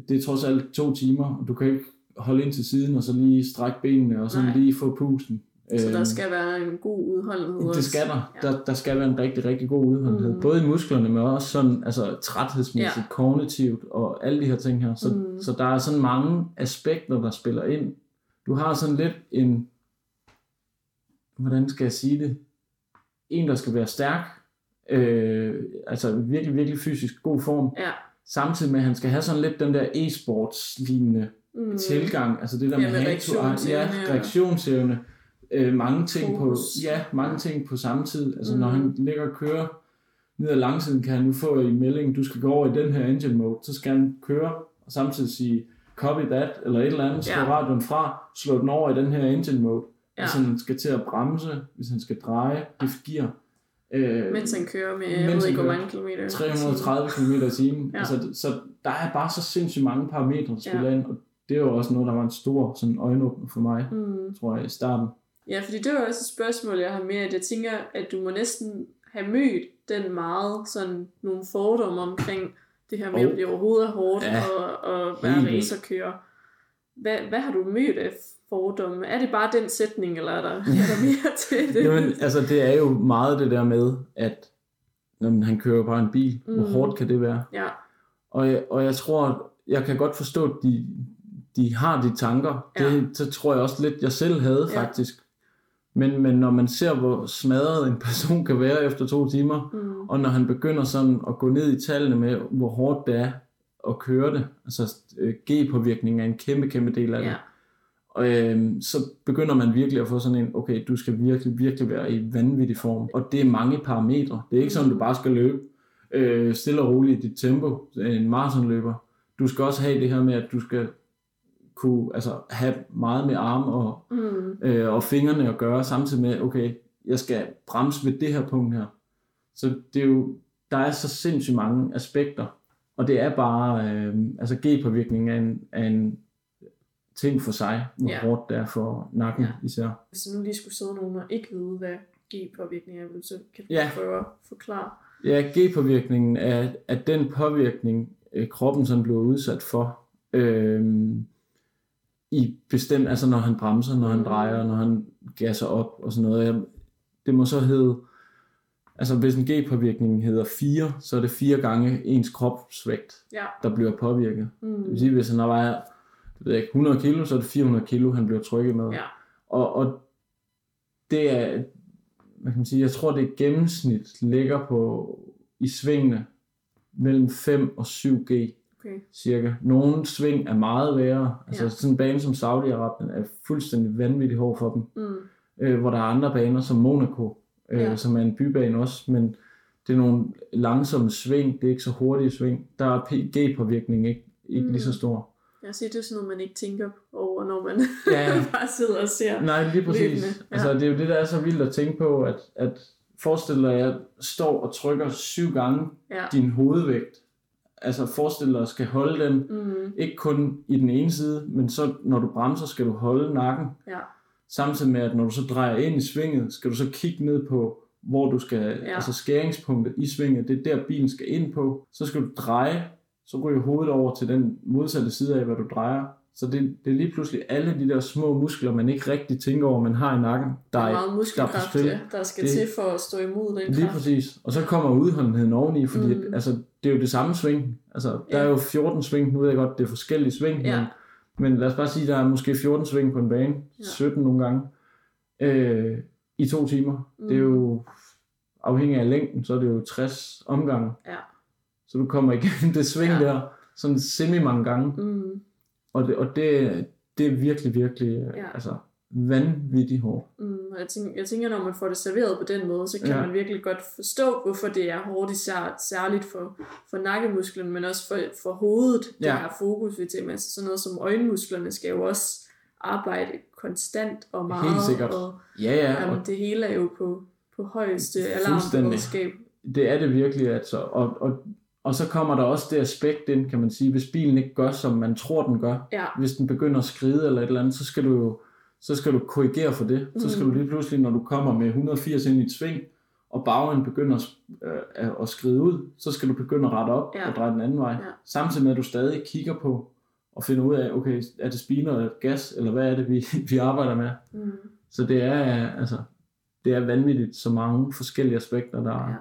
det, er trods alt to timer, og du kan ikke holde ind til siden og så lige strække benene og sådan Nej. lige få pusten. Så der Øhm, skal være en god udholdenhed det også. skal der. Ja. der. Der skal være en rigtig, rigtig god udholdenhed. Mm. Både i musklerne, men også sådan, altså træthedsmæssigt, Ja. kognitivt og alle de her ting her. Så, mm. så der er sådan mange aspekter, der spiller ind. Du har sådan lidt en, hvordan skal jeg sige det? En, der skal være stærk, øh, altså virkelig, virkelig fysisk god form, Ja. Samtidig med, at han skal have sådan lidt den der e-sports-lignende Mm. tilgang, altså det der Ja, med, med reaktionsevne, ja, reaktionsevne, øh, mange ting Fokus. på, ja, mange ting på samme tid, altså Mm. når han ligger og kører ned ad langsiden, kan han nu få i meldingen, du skal gå over i den her engine mode, så skal han køre, og samtidig sige, copy that, eller et eller andet, slå Ja. radioen fra, slå den over i den her engine mode, Ja. hvis han skal til at bremse, hvis han skal dreje, skift gear, øh, Mens han kører med, jeg ved ikke, hvor mange kilometer. 330 km i timen. Ja. Altså, så der er bare så sindssygt mange parametre, der spiller Ja. ind, og det er jo også noget, der var en stor sådan, øjenåbner for mig, Mm. tror jeg, i starten. Ja, fordi det var også et spørgsmål, jeg har med, at jeg tænker, at du må næsten have mødt den meget sådan nogle fordomme omkring det her med Oh. at blive overhovedet hårdt Ja, og, og være racerkører. Hvad, hvad har du mødt af fordomme? Er det bare den sætning, eller er der, er der mere til det? Jamen, altså, det er jo meget det der med, at jamen, han kører bare en bil. Mm. Hvor hårdt kan det være? Ja, Og jeg, og jeg tror, jeg kan godt forstå, at de, de har de tanker. Ja. Det, så tror jeg også lidt, jeg selv havde Ja. faktisk. Men, men når man ser, hvor smadret en person kan være efter to timer, mm. Og når han begynder sådan at gå ned i tallene med, hvor hårdt det er at køre det, altså øh, G-påvirkning er en kæmpe, kæmpe del af det. ja. Og øh, så begynder man virkelig at få sådan en, okay, du skal virkelig, virkelig være i vanvittig form. Og det er mange parametre. Det er ikke sådan, du bare skal løbe øh, stille og roligt i dit tempo, en maratonløber. Du skal også have det her med, at du skal kunne altså, have meget med arme og, Mm. øh, og fingrene at gøre, samtidig med, okay, jeg skal bremse ved det her punkt her. Så det er jo, der er så sindssygt mange aspekter, og det er bare, øh, altså G-påvirkning er en, er en ting for sig, hvor Ja. hårdt det er for nakken Ja. især. Hvis nu lige skulle sidde nogen og ikke vide, hvad G-påvirkning er, så kan du Ja. prøve at forklare. Ja, G-påvirkningen er, er den påvirkning, øh, kroppen sådan bliver udsat for, øh, i bestemt, altså når han bremser, når han Mm. drejer, når han gasser op og sådan noget. Det må så hedde, altså hvis en G-påvirkning hedder 4, så er det fire gange ens kropsvægt, Ja. der bliver påvirket. Det Mm. vil sige, hvis han vejer det ved jeg ikke, 100 kilo, så er det 400 kilo, han bliver trykket med. Ja. Og, og det er, hvad kan man sige, jeg tror det gennemsnit ligger på i svingene mellem 5 og 7 G Okay. cirka. Nogle sving er meget værre. Altså Ja. sådan en bane som Saudi-Arabien er fuldstændig vanvittigt hård for dem. Mm. Øh, hvor der er andre baner som Monaco, øh, Ja. ja. som er en bybane også, men det er nogle langsomme sving, det er ikke så hurtige sving. Der er G-påvirkning ikke, ikke Mm. lige så stor. Jeg siger, det er sådan noget, man ikke tænker over, når man Ja. bare sidder og ser. Nej, lige præcis. Løbende, ja. Altså, det er jo det, der er så vildt at tænke på, at, at forestil dig, at jeg står og trykker syv gange Ja. din hovedvægt. Altså forestil dig at skal holde den, Mm. ikke kun i den ene side, men så når du bremser, skal du holde nakken. Ja. Samtidig med, at når du så drejer ind i svinget, skal du så kigge ned på, hvor du skal, Ja. ja. altså skæringspunktet i svinget, det er der bilen skal ind på. Så skal du dreje, så ryger hovedet over til den modsatte side af, hvad du drejer. Så det, det er lige pludselig alle de der små muskler, man ikke rigtig tænker over, man har i nakken, der Der er meget der er muskelkraft, ja, der skal Det- til for at stå imod den Lige kraft. præcis. Og så kommer udholdenheden oveni, fordi Mm. mm. altså, det er jo det samme sving. Altså, der Ja. er jo 14 sving, nu ved jeg godt, det er forskellige sving, Ja. men, men lad os bare sige, der er måske 14 sving på en bane, Ja. 17 nogle gange, øh, i to timer. Mm. Det er jo, afhængig af længden, så er det jo 60 omgange. Ja. Så du kommer igennem det sving Ja. der, sådan semi mange gange. Mm. Og det, og det, det er virkelig, virkelig, Ja. ja. altså, vanvittigt hårdt. Mm. Jeg, tænker, jeg tænker, når man får det serveret på den måde, så kan ja. Man virkelig godt forstå, hvorfor det er hårdt, især, særligt for, for nakkemusklen, men også for, for hovedet, det Ja. her fokus, vi til. Altså sådan noget som øjenmusklerne skal jo også arbejde konstant og meget. Helt sikkert. Og, Ja, ja, jamen, og det hele er jo på, på højeste alarmberedskab. det er det virkelig, altså. Og, og, og så kommer der også det aspekt ind, kan man sige, hvis bilen ikke gør, som man tror, den gør. Ja. Hvis den begynder at skride eller et eller andet, så skal du jo så skal du korrigere for det. Så skal Mm. du lige pludselig, når du kommer med 180 ind i et sving, og bagenden begynder at, øh, at skride ud, så skal du begynde at rette op Ja. og dreje den anden vej. Ja. Samtidig med, at du stadig kigger på og finder ud af, okay, er det spiner eller gas, eller hvad er det, vi, vi arbejder med. Mm. Så det er, øh, altså, det er vanvittigt, så mange forskellige aspekter, der, ja.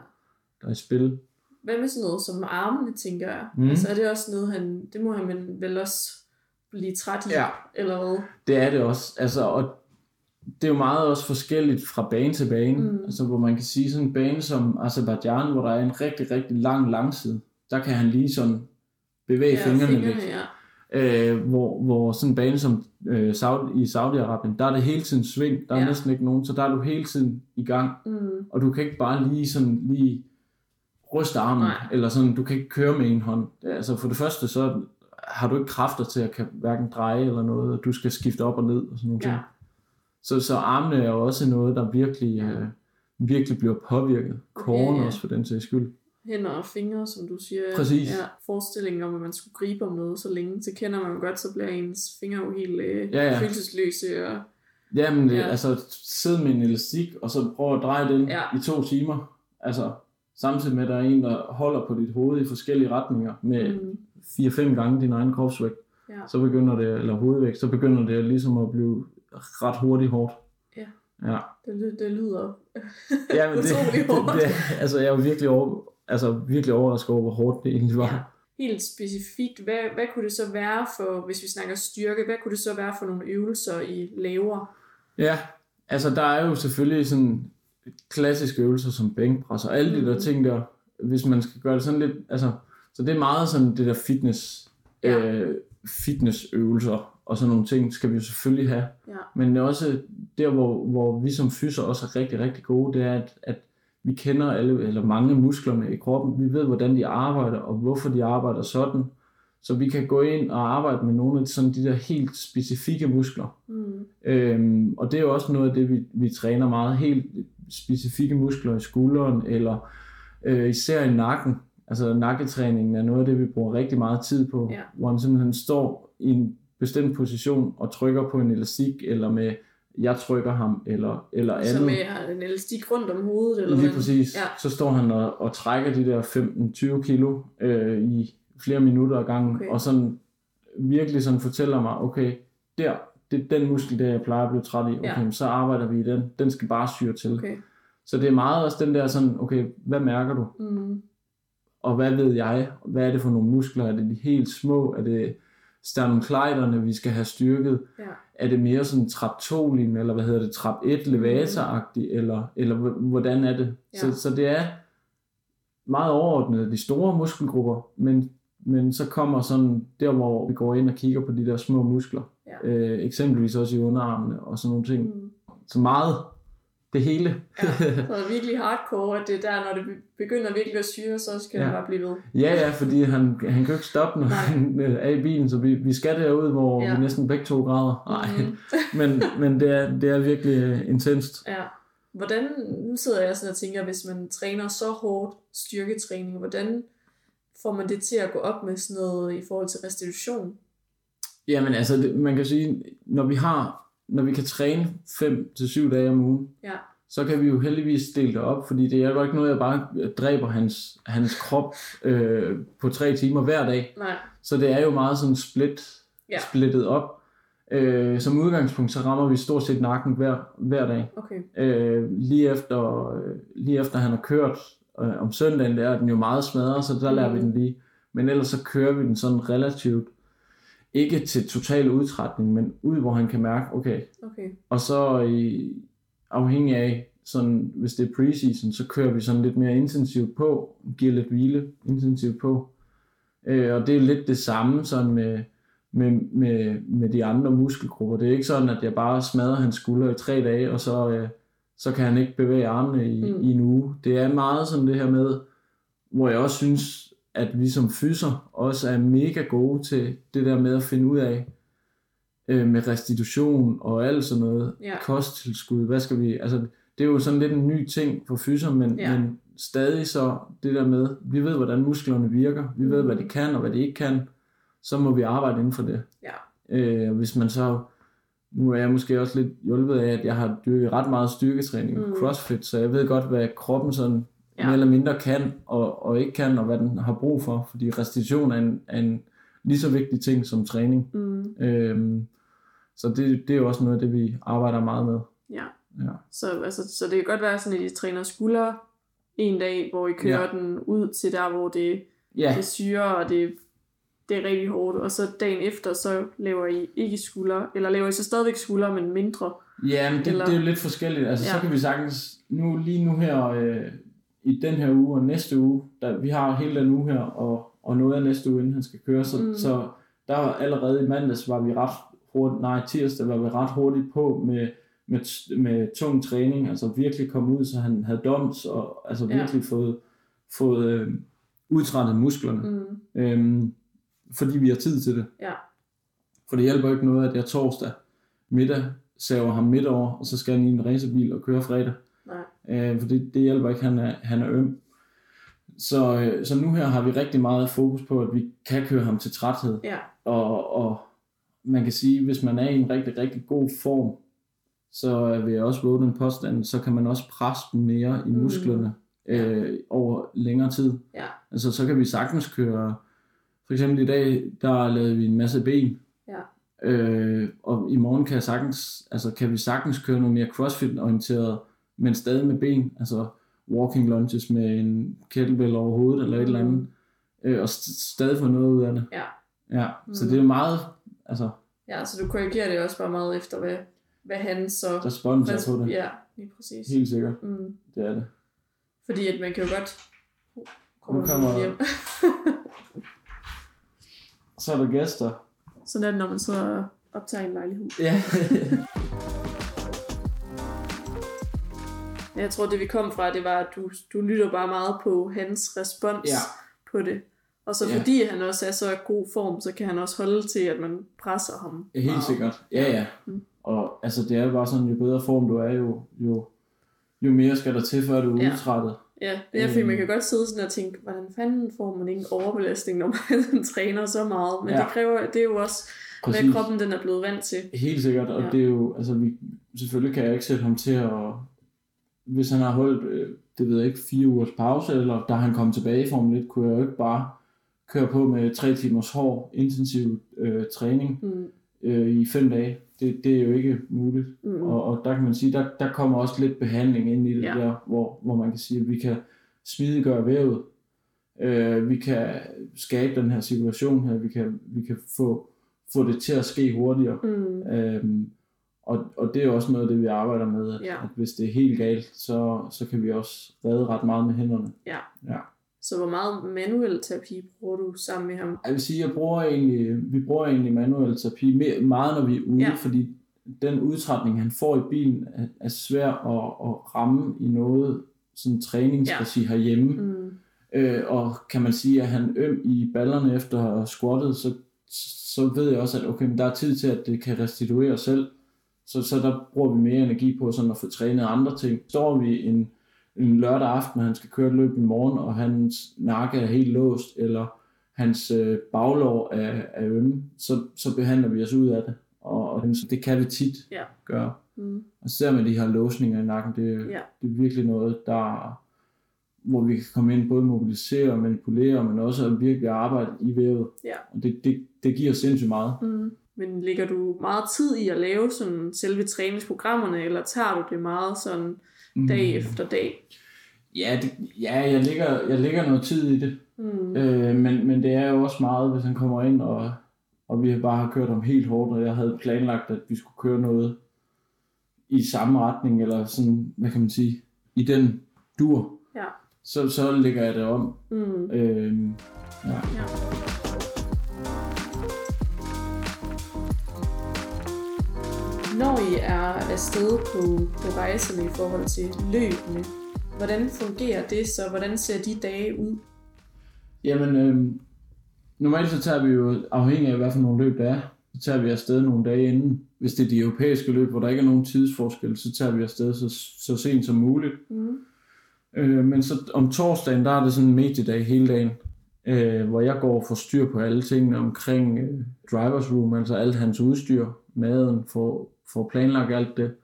der er i spil. Hvad med sådan noget som armene, tænker jeg? Mm. Altså er det også noget, han, det må han vel også blive træt i, Ja. eller hvad? Det er det også. Altså, og det er jo meget også forskelligt fra bane til bane. Mm. Altså, hvor man kan sige sådan en bane som Azerbaijan, hvor der er en rigtig, rigtig lang langside. Der kan han lige sådan bevæge ja, fingrene, fingrene lidt. ja. Øh, hvor, hvor sådan en bane som øh, Saudi, i Saudi-Arabien, der er det hele tiden sving. Der er ja. næsten ikke nogen, så der er du hele tiden i gang. Mm. Og du kan ikke bare lige sådan lige ryste armen, Nej. eller sådan, du kan ikke køre med en hånd. Altså for det første, så har du ikke kræfter til at kan hverken dreje eller noget, og du skal skifte op og ned og sådan nogle ting. Ja. Så, så armene er også noget, der virkelig, øh, virkelig bliver påvirket. Kåren Ja, ja. også for den sags skyld. Hænder og fingre, som du siger. Præcis. Ja, forestillingen om, at man skulle gribe om noget så længe, så kender man godt, så bliver ens fingre jo helt øh, Ja, ja. følelsesløse. Og, Jamen, Ja. altså sidde med en elastik, og så prøve at dreje den Ja. i to timer. Altså, samtidig med, at der er en, der holder på dit hoved i forskellige retninger med mm, 4-5 gange din egen kropsvægt. ja. så begynder det, eller hovedvægt, så begynder det ligesom at blive ret hurtigt hårdt. Ja. Ja, Det, det lyder ja men det, det, hårdt. det, altså jeg er virkelig, over, altså virkelig overrasket over, hvor hårdt det egentlig var. Ja. helt specifikt. Hvad, hvad kunne det så være for, hvis vi snakker styrke, hvad kunne det så være for nogle øvelser, I laver? Ja, altså der er jo selvfølgelig sådan klassiske øvelser som bænkpres og alle de der Mhm. ting der, hvis man skal gøre det sådan lidt, altså, så det er meget sådan det der fitness, Ja. øh, fitnessøvelser og sådan nogle ting skal vi jo selvfølgelig have. Ja. Men også der, hvor, hvor vi som fyser også er rigtig, rigtig gode, det er, at, at vi kender alle, eller mange musklerne i kroppen. Vi ved, hvordan de arbejder, og hvorfor de arbejder sådan. Så vi kan gå ind og arbejde med nogle af sådan de der helt specifikke muskler. Mm. Øhm, og det er jo også noget af det, vi, vi træner meget. Helt specifikke muskler i skulderen, eller øh, især i nakken. Altså nakketræningen er noget af det, vi bruger rigtig meget tid på. Ja. Hvor man simpelthen står i en bestemt position og trykker på en elastik, eller med jeg trykker ham, eller, eller andet. Så med en elastik rundt om hovedet? Eller Lige hvad? præcis. Ja. Så står han og, og trækker de der 15-20 kilo øh, i flere minutter ad gangen, Okay. og sådan virkelig sådan fortæller mig, okay, der, det er den muskel, der jeg plejer at blive træt i, okay, Ja. så arbejder vi i den, den skal bare syre til. Okay. Så det er meget også den der sådan, okay, hvad mærker du? Mm. Og hvad ved jeg? Hvad er det for nogle muskler? Er det de helt små? Er det sternumklejderne, vi skal have styrket? Ja. er det mere sådan traptolin, eller hvad hedder det, trap 1 levator eller, eller h- hvordan er det? Ja. Så, så det er meget overordnet de store muskelgrupper, men, men så kommer sådan der, hvor vi går ind og kigger på de der små muskler, Ja. øh, eksempelvis også i underarmene og sådan nogle ting. Mm. Så meget det hele. Ja, så er virkelig hardcore, at det er der, når det begynder virkelig at syre, så skal ja. Det bare blive ved. Ja, ja, fordi han, han kan jo ikke stoppe, når Nej. han er i bilen, så vi, vi skal derud, hvor Ja. vi næsten begge to græder. Nej, Mhm. men, men det, er, det er virkelig øh, intenst. Ja. Hvordan, nu sidder jeg sådan og tænker, hvis man træner så hårdt styrketræning, hvordan får man det til at gå op med sådan noget i forhold til restitution? Jamen altså, man kan sige, når vi har, når vi kan træne 5 til syv dage om ugen, Ja. så kan vi jo heldigvis dele det op, fordi det er jo ikke noget, jeg bare dræber hans, hans krop øh, på tre timer hver dag. Nej. Så det er jo meget sådan split, Ja. splittet op. Øh, som udgangspunkt, så rammer vi stort set nakken hver, hver dag. Okay. Øh, lige, efter, øh, lige efter han har kørt øh, om søndagen, der er den jo meget smadret, så der lader vi Mhm. den lige. Men ellers så kører vi den sådan relativt, ikke til total udtrætning, men ud, hvor han kan mærke, okay. Okay. Og så i, afhængig af, sådan, hvis det er preseason, så kører vi sådan lidt mere intensivt på, giver lidt hvile intensivt på. Øh, og det er lidt det samme sådan med, med, med, med de andre muskelgrupper. Det er ikke sådan, at jeg bare smadrer hans skulder i tre dage, og så, øh, så kan han ikke bevæge armene i, mm. i en uge. Det er meget sådan det her med, hvor jeg også synes, at vi som fyser også er mega gode til det der med at finde ud af, øh, med restitution og alt sådan noget, Ja. kosttilskud, hvad skal vi, altså det er jo sådan lidt en ny ting for fyser, men, Ja. men stadig så det der med, vi ved, hvordan musklerne virker, vi ved, Mm. hvad de kan og hvad de ikke kan, så må vi arbejde inden for det. Ja. Øh, og hvis man så, nu er jeg måske også lidt hjulpet af, at jeg har dyrket ret meget styrketræning, Mm. mm. crossfit, så jeg ved godt, hvad kroppen sådan Ja. mere eller mindre kan og, og ikke kan, og hvad den har brug for, fordi restitution er en, er en lige så vigtig ting som træning. Mm. Øhm, så det, det er jo også noget af det, vi arbejder meget med. Ja. Ja. Så, altså, så det kan godt være sådan, at I træner skuldre en dag, hvor I kører ja. den ud til der, hvor det, Ja, det syrer, og det, det er rigtig hårdt. Og så dagen efter, så laver I ikke skuldre, eller laver I så stadigvæk skuldre, men mindre. ja men det, Eller- det er jo lidt forskelligt. Altså, ja. så kan vi sagtens, nu, lige nu her, øh, i den her uge og næste uge, der, vi har hele den uge her, og, og noget af næste uge, inden han skal køre, så, Mm. så der var allerede i mandags, var vi ret hurtigt, nej, tirsdag var vi ret hurtigt på med, med, med tung træning, altså virkelig komme ud, så han havde doms, og altså Ja. virkelig fået, fået øh, udtrættet musklerne. Mm. Øhm, fordi vi har tid til det. Ja. For det hjælper ikke noget, at jeg torsdag middag saver ham midt over, og så skal han i en racerbil og køre fredag. Nej. Øh, for det, det hjælper ikke, han er, han er øm. Så, øh, så nu her har vi rigtig meget fokus på, at vi kan køre ham til træthed. Ja. Og, og man kan sige, hvis man er i en rigtig, rigtig god form, så vil jeg også våge den påstand, så kan man også presse dem mere i Mm. musklerne øh, over længere tid. Ja. Altså så kan vi sagtens køre, for eksempel i dag, der lavede vi en masse ben. Ja. Øh, og i morgen kan, jeg sagtens, altså kan vi sagtens køre noget mere crossfit-orienteret, men stadig med ben. Altså walking lunges med en kettlebell over hovedet eller et eller andet. Øh, og st- stadig få noget ud af det. Ja. Ja, så Mm. det er meget, altså Ja, så du korrigerer det også bare meget efter, hvad, hvad han så... respons er på det. Ja, lige præcis. Helt sikkert, Mm. det er det. Fordi at man kan jo godt... Kommer Nu kommer- hjem. Så er der gæster. Sådan er det, når man og optager en lejlighed. Ja. Jeg tror, det vi kom fra, det var, at du, du lytter bare meget på hans respons Ja. på det. Og så Ja. fordi han også er så i god form, så kan han også holde til, at man presser ham. Helt meget. sikkert. Ja, ja. Mm. Og altså, det er jo bare sådan, jo bedre form du er, jo, jo, jo mere skal der til, før du er Ja. udtrættet. Ja, det er fordi, man Øhm. kan godt sidde sådan og tænke, hvordan fanden får man ikke en overbelastning, når man træner så meget. Men ja. Ja. det kræver, det er jo også, Præcis. hvad kroppen den er blevet vant til. Helt sikkert, og Ja. ja. det er jo, altså vi, selvfølgelig kan jeg ikke sætte ham til at, hvis han har holdt, øh, det ved jeg ikke, fire ugers pause, eller da han kom tilbage i Formel 1, kunne jeg jo ikke bare køre på med tre timers hård, intensiv øh, træning Mm, øh, i fem dage. Det, det er jo ikke muligt. mm, Og, og der kan man sige, der, der kommer også lidt behandling ind i det Ja. der, hvor, hvor man kan sige, at vi kan smidiggøre vævet. Øh, vi kan skabe den her situation her, vi kan, vi kan få, få det til at ske hurtigere. mm, Øhm, og, og det er også noget af det, vi arbejder med, at, Ja. at hvis det er helt galt, så, så kan vi også redde ret meget med hænderne. Ja. ja. Så hvor meget manuel terapi bruger du sammen med ham? Jeg vil sige, jeg bruger egentlig, vi bruger egentlig manuel terapi mere, meget, når vi er ude, Ja. fordi den udtrætning, han får i bilen, er, er svær at, at ramme i noget sådan træningsregi ja. herhjemme. Mm, Øh, og kan man sige, at han øm i ballerne efter at have squattet, så, så ved jeg også, at okay, men der er tid til, at det kan restituere selv. Så, så der bruger vi mere energi på sådan at få trænet andre ting. Står vi en, en lørdag aften, og han skal køre et løb i morgen, og hans nakke er helt låst, eller hans øh, baglov er, er ømme, så, så behandler vi os ud af det. Og, og det, kan vi tit Ja. gøre. mm, Og ser med de her låsninger i nakken, det, Ja. det er virkelig noget, der hvor vi kan komme ind både mobilisere og manipulere, men også at virkelig arbejde i vævet. Ja. Og det, det, det giver sindssygt meget. mm. Men lægger du meget tid i at lave sådan selve træningsprogrammerne, eller tager du det meget sådan dag Mm. efter dag? Ja, det, ja jeg, lægger, jeg lægger noget tid i det. Mm, Øh, men, men det er jo også meget, hvis han kommer ind, og, og vi bare har kørt ham helt hårdt, og jeg havde planlagt, at vi skulle køre noget i samme retning, eller sådan, hvad kan man sige, i den dur. Ja. Så, så lægger jeg det om. mm, Øh, ja. ja. Når I er afsted på, på rejserne i forhold til løbene, hvordan fungerer det så? Hvordan ser de dage ud? Jamen, øh, normalt så tager vi jo afhængig af, hvad for nogle løb der er. så tager vi afsted nogle dage inden. Hvis det er de europæiske løb, hvor der ikke er nogen tidsforskel, så tager vi afsted så, så sent som muligt. Mm. Øh, men så om torsdagen, der er det sådan en mediedag hele dagen, øh, hvor jeg går og får styr på alle tingene omkring øh, drivers room, altså alt hans udstyr, maden, får, får planlagt alt det,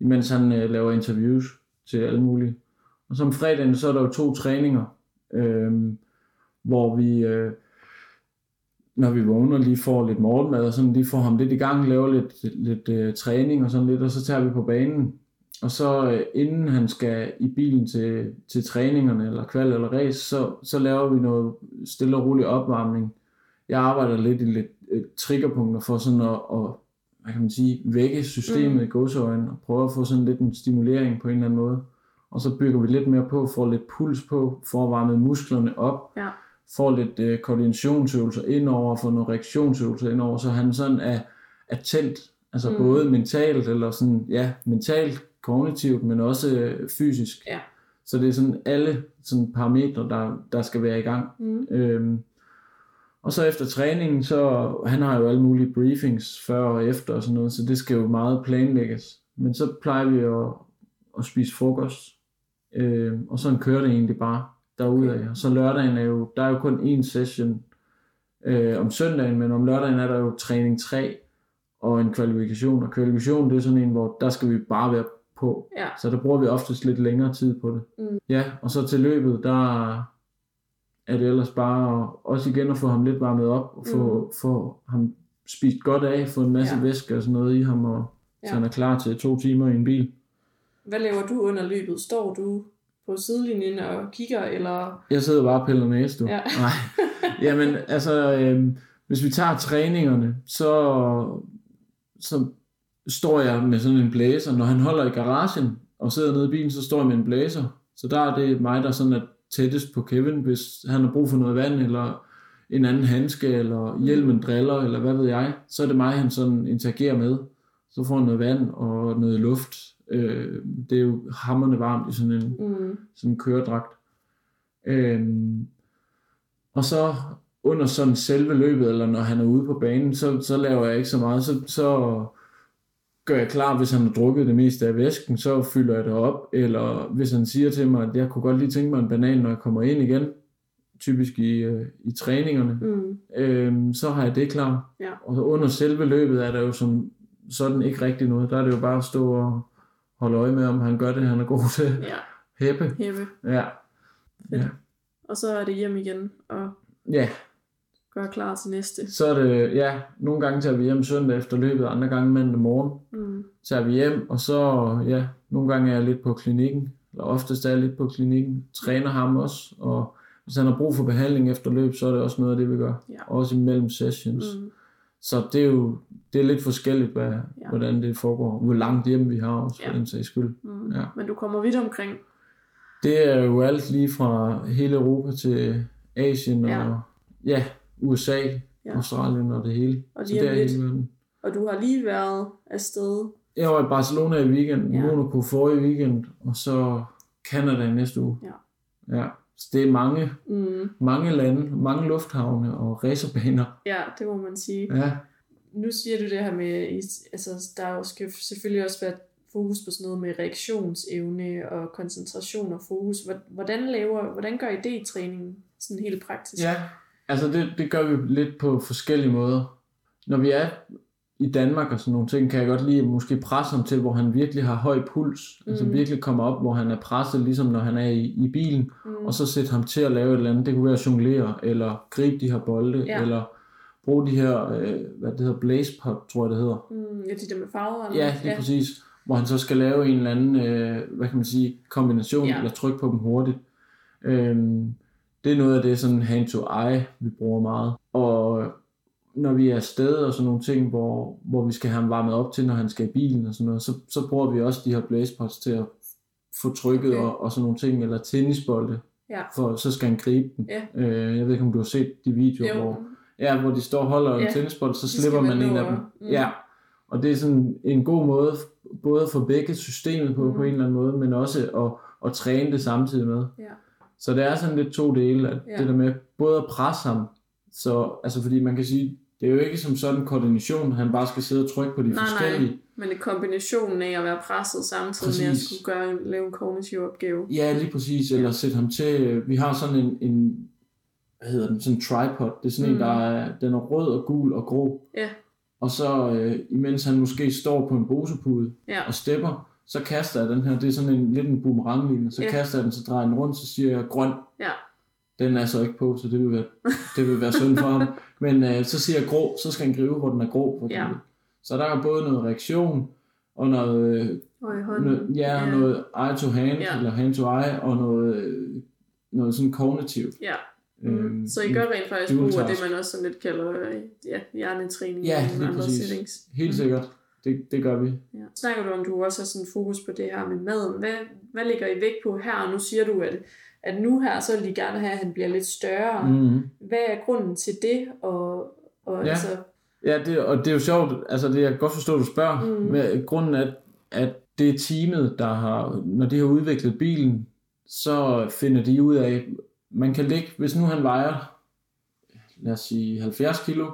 imens han øh, laver interviews til alle mulige. Og så om fredagen, så er der jo to træninger, øh, hvor vi, øh, når vi vågner, lige får lidt morgenmad, og sådan lige får ham lidt i gang, laver lidt, lidt øh, træning og sådan lidt, og så tager vi på banen. Og så øh, inden han skal i bilen til, til træningerne, eller kval eller race, så, så laver vi noget stille og rolig opvarmning. Jeg arbejder lidt i lidt øh, triggerpunkter for sådan at, at hvad kan man sige, vække systemet mm. i godsøjne, og prøve at få sådan lidt en stimulering på en eller anden måde. Og så bygger vi lidt mere på, får lidt puls på, får varmet musklerne op, Ja. får lidt øh, koordinationsøvelser indover, får nogle reaktionsøvelser indover, så han sådan er, er tændt, altså Mm. både mentalt, eller sådan, ja, mentalt, kognitivt, men også øh, fysisk. Ja. Så det er sådan alle sådan parametre, der, der skal være i gang. Mm. Øhm, og så efter træningen, så han har jo alle mulige briefings før og efter og sådan noget, så det skal jo meget planlægges. Men så plejer vi at, at spise frokost, øhm, og så kører det egentlig bare derudad. Og så lørdagen er jo, der er jo kun én session øh, om søndagen, men om lørdagen er der jo træning 3 og en kvalifikation. Og kvalifikation, det er sådan en, hvor der skal vi bare være på. Ja. Så der bruger vi oftest lidt længere tid på det. Mm. Ja, og så til løbet, der er det ellers bare at- også igen at få ham lidt varmet op, og få, mm. få ham spist godt af, få en masse Ja. væske og sådan noget i ham, og ja. så han er klar til to timer i en bil. Hvad laver du under løbet? Står du på sidelinjen og kigger, eller... Jeg sidder bare og piller næse, du. Ja. Nej. Jamen, altså, øhm, hvis vi tager træningerne, så, så står jeg med sådan en blæser. Når han holder i garagen og sidder nede i bilen, så står jeg med en blæser. Så der er det mig, der sådan er tættest på Kevin, hvis han har brug for noget vand, eller en anden handske, eller hjelmen driller, eller hvad ved jeg. Så er det mig, han sådan interagerer med. Så får han noget vand og noget luft. Øh, det er jo hammerne varmt i sådan en, Mm. sådan en køredragt. Øhm, og så under sådan selve løbet, eller når han er ude på banen, så, så laver jeg ikke så meget. Så, så gør jeg klar, hvis han har drukket det meste af væsken, så fylder jeg det op. Eller hvis han siger til mig, at jeg kunne godt lige tænke mig en banan, når jeg kommer ind igen, typisk i, øh, i træningerne, Mm. øhm, så har jeg det klar. Ja. Og under selve løbet er der jo som sådan ikke rigtig noget. Der er det jo bare at stå og holde øje med, om han gør det, han er god til. Ja, Hæppe. hæppe. Ja. Fedt. Ja. Og så er det hjem igen og ja, gøre klar til næste. så er det, ja, nogle gange tager vi hjem søndag efter løbet, andre gange mandag morgen Mm. tager vi hjem, og så, ja, nogle gange er jeg lidt på klinikken, eller oftest er jeg lidt på klinikken, træner ham også, og hvis han har brug for behandling efter løb, så er det også noget af det, vi gør, Ja. også imellem sessions. Mm. Så det er jo det er lidt forskelligt, hvad, Ja. hvordan det foregår, hvor langt hjem vi har også, for Ja. den sags skyld. Mm. Ja. Men du kommer vidt omkring. Det er jo alt lige fra hele Europa til Asien Ja. og ja, USA, Ja. Australien og det hele. Og Så lige det om er lidt. hele verden. Og du har lige været afsted. Jeg var i Barcelona i weekenden, Ja. Monaco forrige weekend, og så Canada i næste uge. Ja. ja. Så det er mange, Mm. mange lande, mange lufthavne og racerbaner. Ja, det må man sige. Ja. Nu siger du det her med, altså der skal selvfølgelig også være fokus på sådan noget med reaktionsevne og koncentration og fokus. Hvor- Hvordan laver, hvordan gør I det i træningen? Sådan helt praktisk. ja, altså det, det gør vi lidt på forskellige måder. Når vi er i Danmark og sådan nogle ting, kan jeg godt lide at måske presse ham til, hvor han virkelig har høj puls. Mm. Altså Mm. virkelig kommer op, hvor han er presset, ligesom når han er i, i bilen. Mm. og så sætte ham til at lave et eller andet. Det kunne være at jonglere, eller gribe de her bolde, Ja. eller bruge de her, øh, hvad det hedder, blaze pop, tror jeg det hedder. Mm, ja, de der med farver. Ja, lige ja. præcis. Hvor han så skal lave en eller anden, øh, hvad kan man sige, kombination, ja. eller trykke på dem hurtigt. Øhm, det er noget af det sådan hand to eye, vi bruger meget. Og når vi er afsted og sådan nogle ting, hvor, hvor vi skal have ham varmet op til, når han skal i bilen og sådan noget, så, så bruger vi også de her blaze pots til at få trykket Okay. og, og sådan nogle ting, eller tennisbolde, Ja. for så skal han gribe den. Ja. Øh, jeg ved ikke, om du har set de videoer, Jo. hvor, ja, hvor de står og holder en Ja. tennisbold, så slipper man man en af dem. mm. Ja, og det er sådan en god måde, både for begge systemet på, mm. på en eller anden måde, men også at, at træne det samtidig med. Ja. Så det er sådan lidt to dele, at Ja. det der med både at presse ham, så, altså fordi man kan sige, det er jo ikke som sådan koordination, han bare skal sidde og trykke på de Nej, forskellige. nej. Men det er kombinationen af at være presset samtidig med at Præcis. skulle gøre en, lave en kognitiv opgave. Ja, lige præcis. Eller sætte ham til... Vi har sådan en, en hvad hedder den, sådan en tripod. Det er sådan. Mm. en, der er, den er rød og gul og grå. Ja. Og så, øh, imens han måske står på en bosepude Ja. og stepper, så kaster jeg den her. Det er sådan en lidt en boomerang Så Ja. kaster jeg den, så drejer den rundt, så siger jeg grøn. Ja. Den er så ikke på, så det vil være, det vil være synd for ham. Men øh, så siger jeg grå, så skal han gribe, hvor den er grå. For Ja. Så der er både noget reaktion, og noget, øh, Og noget, ja, Ja. noget eye to hand, Ja. eller hand to eye, og noget, øh, noget sådan kognitivt. Ja. Øhm, Mm. Så I gør rent faktisk brug af det, man også sådan lidt kalder øh, ja, hjernetræning Ja, i andre præcis. settings. Helt sikkert. Det, det gør vi. Ja. Snakker du om, du også har sådan fokus på det her med maden. Hvad, hvad ligger I vægt på her? Og nu siger du, at, at nu her, så vil de gerne have, at han bliver lidt større. Mm. Hvad er grunden til det? Og, og Ja. altså, Ja, det, og det er jo sjovt, altså det jeg kan godt forstå, at du spørger, Mm. mm. med grunden af, at det er teamet, der har, når de har udviklet bilen, så finder de ud af, man kan lægge, hvis nu han vejer, lad os sige 70 kilo,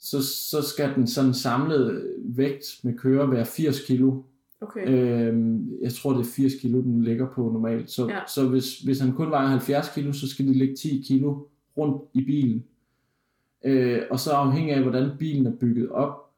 så, så skal den sådan samlede vægt med kører være 80 kilo. okay. Øhm, jeg tror, det er 80 kilo, den ligger på normalt. Så, Ja. så hvis, hvis han kun vejer 70 kilo, så skal det ligge 10 kilo rundt i bilen. Øh, og så afhængig af, hvordan bilen er bygget op,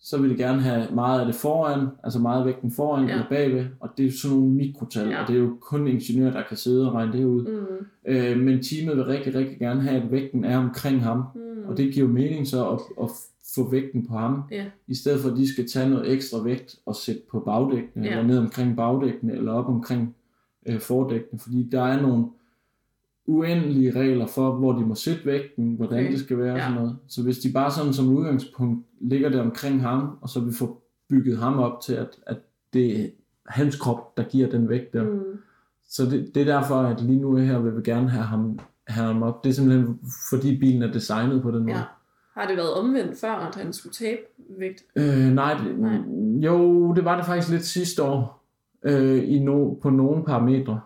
så vil det gerne have meget af det foran, altså meget af vægten foran Ja. eller bagved, og det er sådan nogle mikrotal, Ja. og det er jo kun ingeniører, der kan sidde og regne det ud. Mm. Øh, men teamet vil rigtig, rigtig gerne have, at vægten er omkring ham, Mm. og det giver mening så at, at få vægten på ham, Ja. i stedet for at de skal tage noget ekstra vægt og sætte på bagdækkene, ja. eller ned omkring bagdækkene, eller op omkring øh, fordækkene, fordi der er nogle uendelige regler for, hvor de må sætte vægten, hvordan Okay. det skal være og Ja. sådan noget. Så hvis de bare sådan som udgangspunkt ligger det omkring ham, og så vi får bygget ham op til, at, at det er hans krop, der giver den vægt der. Mm. Så det, det er derfor, at lige nu her vil vi gerne have ham, have ham op. Det er simpelthen fordi bilen er designet på den måde. Ja. Har det været omvendt før, at han skulle tabe vægt? Øh, nej, det, Nej. jo, det var det faktisk lidt sidste år øh, i no, på nogle parametre.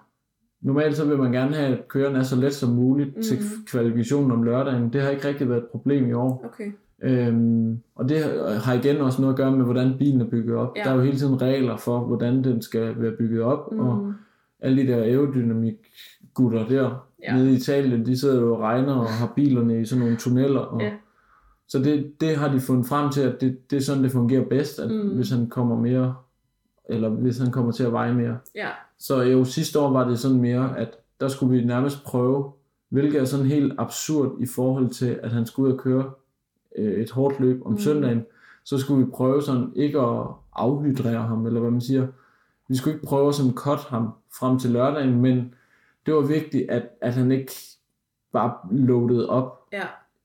Normalt så vil man gerne have, at køren er så let som muligt mm. til Mhm. kvalifikationen om lørdagen. Det har ikke rigtig været et problem i år. Okay. Øhm, og det har igen også noget at gøre med, hvordan bilen er bygget op. Ja. Der er jo hele tiden regler for, hvordan den skal være bygget op. Mm. Og Mm. alle de der aerodynamik gutter der Ja. nede i Italien, de sidder jo og regner og har bilerne i sådan nogle tunneller. Og, Ja. Så det, det har de fundet frem til, at det, det er sådan, det fungerer bedst, at mm. hvis han kommer mere, eller hvis han kommer til at veje mere. Ja. Så jo, sidste år var det sådan mere, at der skulle vi nærmest prøve, hvilket er sådan helt absurd i forhold til, at han skulle ud og køre øh, et hårdt løb om Mm. søndagen. Så skulle vi prøve sådan ikke at afhydrere ham, eller hvad man siger. Vi skulle ikke prøve at sådan cut ham frem til lørdagen, men det var vigtigt, at, at han ikke bare loadede op Ja.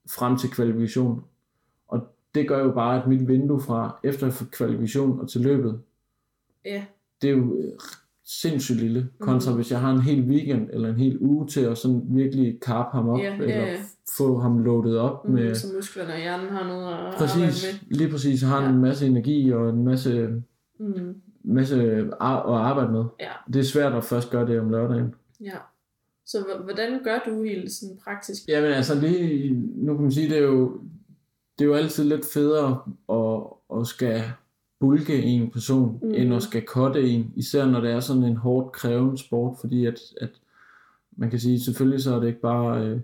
frem til kvalifikation. Og det gør jo bare, at mit vindue fra efter kvalifikation og til løbet, Ja. det er jo øh, sindssygt lille, kontra Mhm. hvis jeg har en hel weekend eller en hel uge til at sådan virkelig karpe ham op, Ja, ja, eller få ham loadet op Mm. med... Så musklerne og hjernen har noget at arbejde Præcis, med. lige præcis, har han Ja. en masse energi og en masse, Mm. masse ar- at arbejde med. Ja. Det er svært at først gøre det om lørdagen. Ja. Så hvordan gør du helt sådan praktisk? Jamen altså lige, nu kan man sige, det er jo, det er jo altid lidt federe at, at skal bulke en person, mm. end at skal cutte en, især når det er sådan en hårdt krævende sport, fordi at, at man kan sige, selvfølgelig så er det ikke bare øh,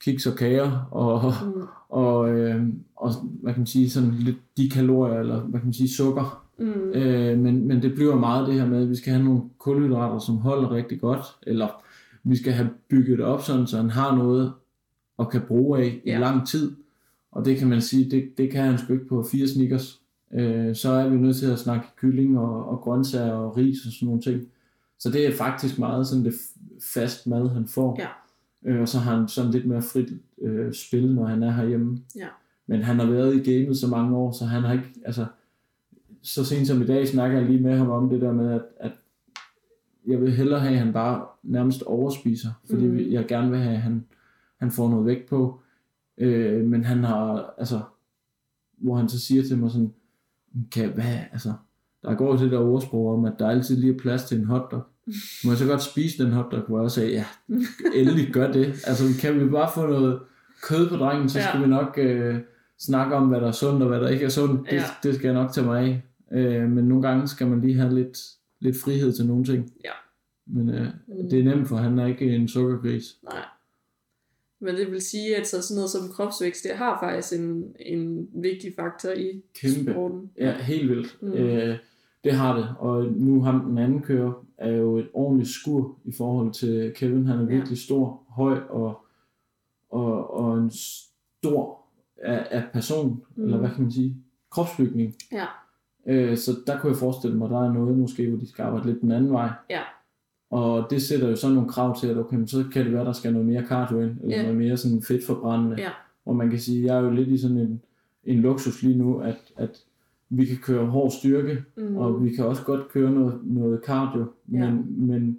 kiks og kager, og, Mm. og, øh, og hvad kan man sige, sådan lidt de kalorier, eller hvad kan man sige, sukker, Mm. Øh, men, men det bliver meget det her med, at vi skal have nogle kulhydrater, som holder rigtig godt, eller vi skal have bygget det op sådan, så han har noget at kan bruge af i Ja. lang tid. Og det kan man sige, det, det kan han sgu ikke på fire snickers. Øh, så er vi nødt til at snakke kylling og, og grøntsager og ris og sådan nogle ting. Så det er faktisk meget sådan det fast mad, han får. Ja. Øh, og så har han sådan lidt mere frit øh, spil, når han er herhjemme. Ja. Men han har været i gamet så mange år, så han har ikke, altså, så sent som i dag snakker jeg lige med ham om det der med, at, at jeg vil hellere have, at han bare nærmest overspiser, fordi mm. jeg gerne vil have, at han, han får noget vægt på. Øh, men han har, altså, hvor han så siger til mig sådan, kan, hvad, altså, der går jo det der ordsprog om, at der altid lige er plads til en hotdog. Må jeg så godt spise den hotdog, hvor jeg sagde, ja, endelig gør det. Altså, kan vi bare få noget kød på drengen, så Ja. skal vi nok, øh, snakke om, hvad der er sundt og hvad der ikke er sundt. Det, Ja. det skal jeg nok tage mig af. Øh, men nogle gange skal man lige have lidt, lidt frihed til nogle ting. Ja. Men øh, det er nemt, for han er ikke en sukkergris. Nej. Men det vil sige, at så sådan noget som kropsvækst, det har faktisk en, en vigtig faktor i Kæmpe. sporten. Ja, helt vildt. Mm. Mm. Øh, det har det. Og nu ham den anden kører er jo et ordentligt skur i forhold til Kevin. Han er Ja. virkelig stor, høj og, og, og en stor af, af person, Mm. mm. eller hvad kan man sige, kropsbygning. Ja. Øh, så der kunne jeg forestille mig, at der er noget måske, hvor de skal arbejde lidt den anden vej. Ja. Og det sætter jo så nogle krav til, at okay, men så kan det være, der skal noget mere cardio ind, eller Ja. noget mere sådan fedtforbrændende. Ja. Og man kan sige, jeg er jo lidt i sådan en, en luksus lige nu, at, at vi kan køre hård styrke, Mm. og vi kan også godt køre noget, noget cardio, Ja. men, men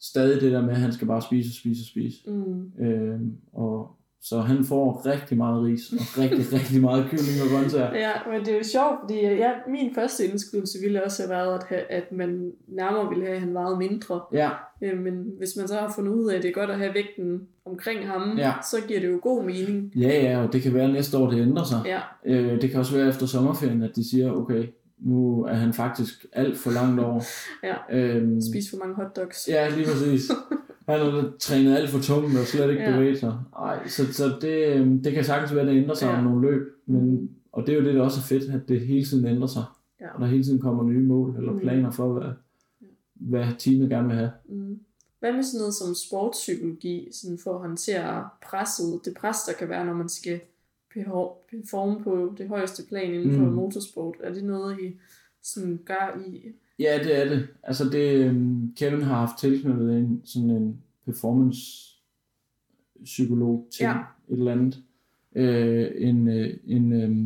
stadig det der med, at han skal bare spise og spise og spise. Mm. Øhm, og så han får rigtig meget ris, og rigtig, rigtig meget kylling og grøntsager. Ja, men det er jo sjovt, fordi ja, min første indskydelse ville også have været, at, ha- at man nærmere ville have, at han vejede mindre. Ja, Øh, Men hvis man så har fundet ud af, at det er godt at have vægten omkring ham, Ja. så giver det jo god mening. ja, ja, og det kan være at næste år, det ændrer sig. Ja, Øh, det kan også være efter sommerferien, at de siger, okay, nu er han faktisk alt for langt over. Ja. Øhm, spise for mange hotdogs. Ja, lige præcis. Han har trænet alt for tungt og slet ikke Ja. bevæget sig. Ej, så, så det, øhm, det kan sagtens være, at det ændrer sig Ja. om nogle løb. Men, og det er jo det, der også er fedt, at det hele tiden ændrer sig. Ja. Og der hele tiden kommer nye mål eller Mm. planer for, hvad, hvad teamet gerne vil have. Mm. Hvad med sådan noget som sportspsykologi, sådan for at håndtere presset, det pres, der kan være, når man skal performe på det højeste plan inden for Mm. motorsport? Er det noget, I sådan gør i? Ja, det er det. Altså det, øhm, Kevin har haft tilknyttet en, sådan en performance psykolog til Ja. et eller andet. Øh, en, øh, en, øh,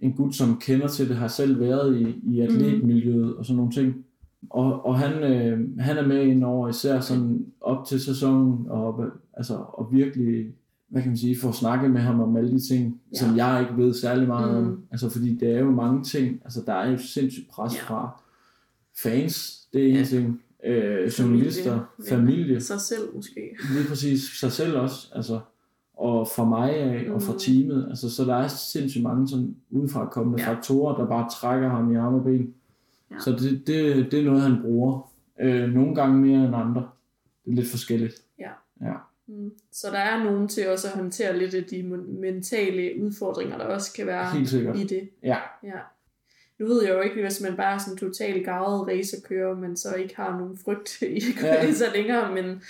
en gut, som kender til det, har selv været i, i atletmiljøet og sådan nogle ting. Og, og han, øh, han er med ind over især sådan op til sæsonen, og, altså, og virkelig, hvad kan man sige, få snakket med ham om alle de ting, Ja. ja. som jeg ikke ved særlig meget Mm. om. Altså fordi det er jo mange ting, altså der er jo sindssygt pres Ja. fra fans, det er en Ja. ting, øh, journalister, familie, Sig selv måske. lige præcis sig selv også, altså, og fra mig af, og fra Mm. teamet, altså, så der er sindssygt mange sådan udefra kommende Ja. faktorer, der bare trækker ham i arme og ben. Ja. Så det, det, det er noget, han bruger. Øh, nogle gange mere end andre. Det er lidt forskelligt. Ja. Ja. Mm. Så der er nogen til også at håndtere lidt af de mentale udfordringer, der også kan være i det. Ja. Ja. Nu ved jeg jo ikke, hvis man bare er sådan totalt gavet racerkører, men så ikke har nogen frygt i at køre Ja. så længere, men,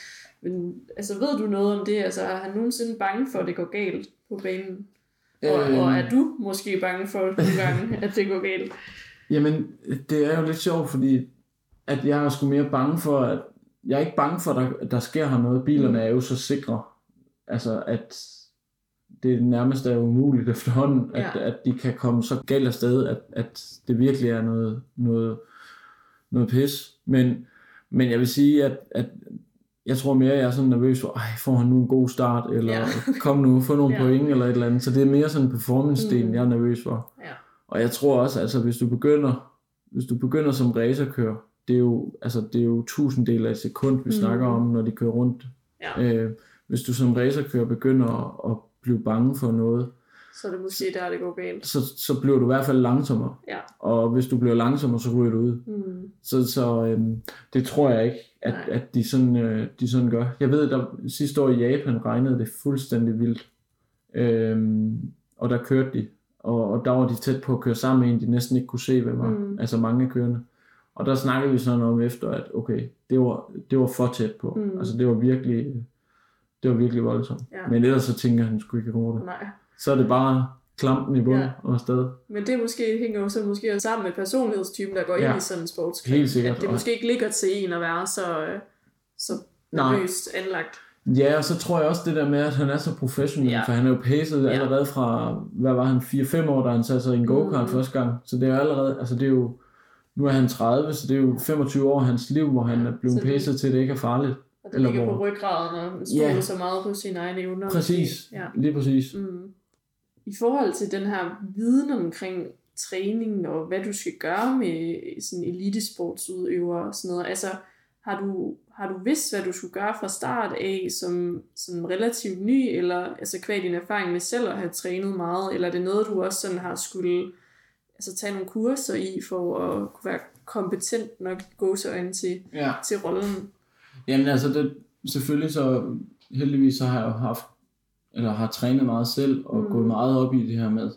men altså, ved du noget om det? Altså, er han nogensinde bange for, at det går galt på banen? Og, Øhm. og er du måske bange for nogle gange, at det går galt? Jamen, det er jo lidt sjovt, fordi at jeg er sgu mere bange for, at jeg er ikke bange for, at der, der sker her noget. Bilerne er jo så sikre, altså at det nærmest er umuligt efterhånden, at, Ja. at de kan komme så galt afsted, at, at det virkelig er noget, noget, noget pis. Men, men jeg vil sige, at, at jeg tror mere, jeg er sådan nervøs for, ej, får han nu en god start, eller Ja. kom nu, få nogle Ja. point, eller et eller andet. Så det er mere sådan performance-delen, Mm. jeg er nervøs for. Ja. Og jeg tror også, altså hvis du begynder, hvis du begynder som racerkører, det er jo, altså det er jo tusinddel af et sekund, vi mm. snakker om, når de kører rundt. Ja. Øh, hvis du som racerkører begynder at, at blive bange for noget, Så det måske der, det går galt. så, så bliver du i hvert fald langsommere. Ja. Og hvis du bliver langsommere, så ryger du ud. Mm. Så, så øhm, det tror jeg ikke, at, Nej. at de, sådan, øh, de sådan gør. Jeg ved, der sidste år i Japan regnede det fuldstændig vildt. Øhm, og der kørte de. Og, og der var de tæt på at køre sammen med en, de næsten ikke kunne se, hvem var. Mm. Altså mange kørende. Og der snakkede vi sådan om efter, at okay, det var, det var for tæt på. Mm. Altså det var virkelig, det var virkelig voldsomt. Ja. Men ellers så tænker han sgu ikke over det. Nej. Så er det bare klampen i bunden Ja. og afsted. Men det måske hænger jo så måske sammen med personlighedstypen, der går ind Ja. i sådan en sportsgren. Helt sikkert. At det måske ikke ligger til en at være så, øh, så nervøst anlagt. Ja, og så tror jeg også det der med, at han er så professionel, Ja. for han er jo pacet Ja. allerede fra, hvad var han, 4-5 år, da han satte sig i en go-kart Mm. første gang. Så det er jo allerede, altså det er jo, nu er han 30, så det er jo 25 år af hans liv, hvor han er blevet Så det- pacet til, at det ikke er farligt. Og det Eller ligger hvor- på ryggraden, og stoler Ja. så meget på sine egne evner. Præcis, Ja. lige præcis. Mm. I forhold til den her viden omkring træning og hvad du skal gøre med sådan elitesportsudøvere og sådan noget, altså har du, har du vidst, hvad du skulle gøre fra start af som, som relativt ny, eller altså kvæg din erfaring med selv at have trænet meget, eller er det noget, du også sådan har skulle altså, tage nogle kurser i, for at kunne være kompetent nok gåseøjne til, Ja. til rollen? Jamen altså, det, selvfølgelig så heldigvis så har jeg jo haft, eller har trænet meget selv, og Mm. gået meget op i det her med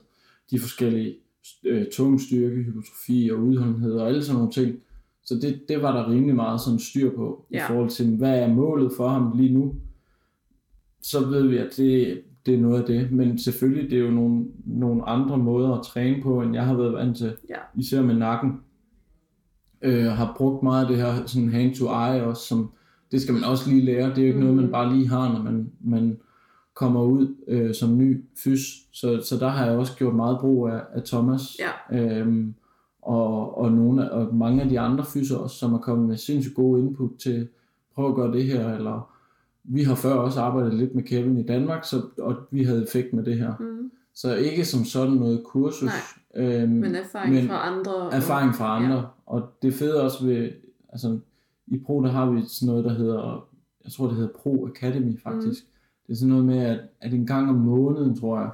de forskellige øh, tungstyrke, hypotrofi og udholdenhed og alle sådan nogle ting. Så det, det var der rimelig meget sådan styr på, Ja. i forhold til, hvad er målet for ham lige nu. Så ved vi, at det, det er noget af det. Men selvfølgelig, det er jo nogle, nogle andre måder at træne på, end jeg har været vant til. Ja. Især med nakken. Øh, har brugt meget af det her sådan hand to eye også, som det skal man også lige lære. Det er jo ikke mm. noget, man bare lige har, når man, man kommer ud øh, som ny fys. Så, så der har jeg også gjort meget brug af, af Thomas. Ja. Øhm, og, og, nogle af, og mange af de andre fyser også, som er kommet med sindssygt gode input til, prøv at gøre det her, eller vi har før også arbejdet lidt med Kevin i Danmark, så, og vi havde effekt med det her. Mm. Så ikke som sådan noget kursus, øhm, Men erfaring Men fra andre. erfaring fra andre. Ja. Og det fede også ved, altså i Pro, der har vi sådan noget, der hedder, jeg tror det hedder Pro Academy faktisk. Mm. Det er sådan noget med, at, at en gang om måneden, tror jeg,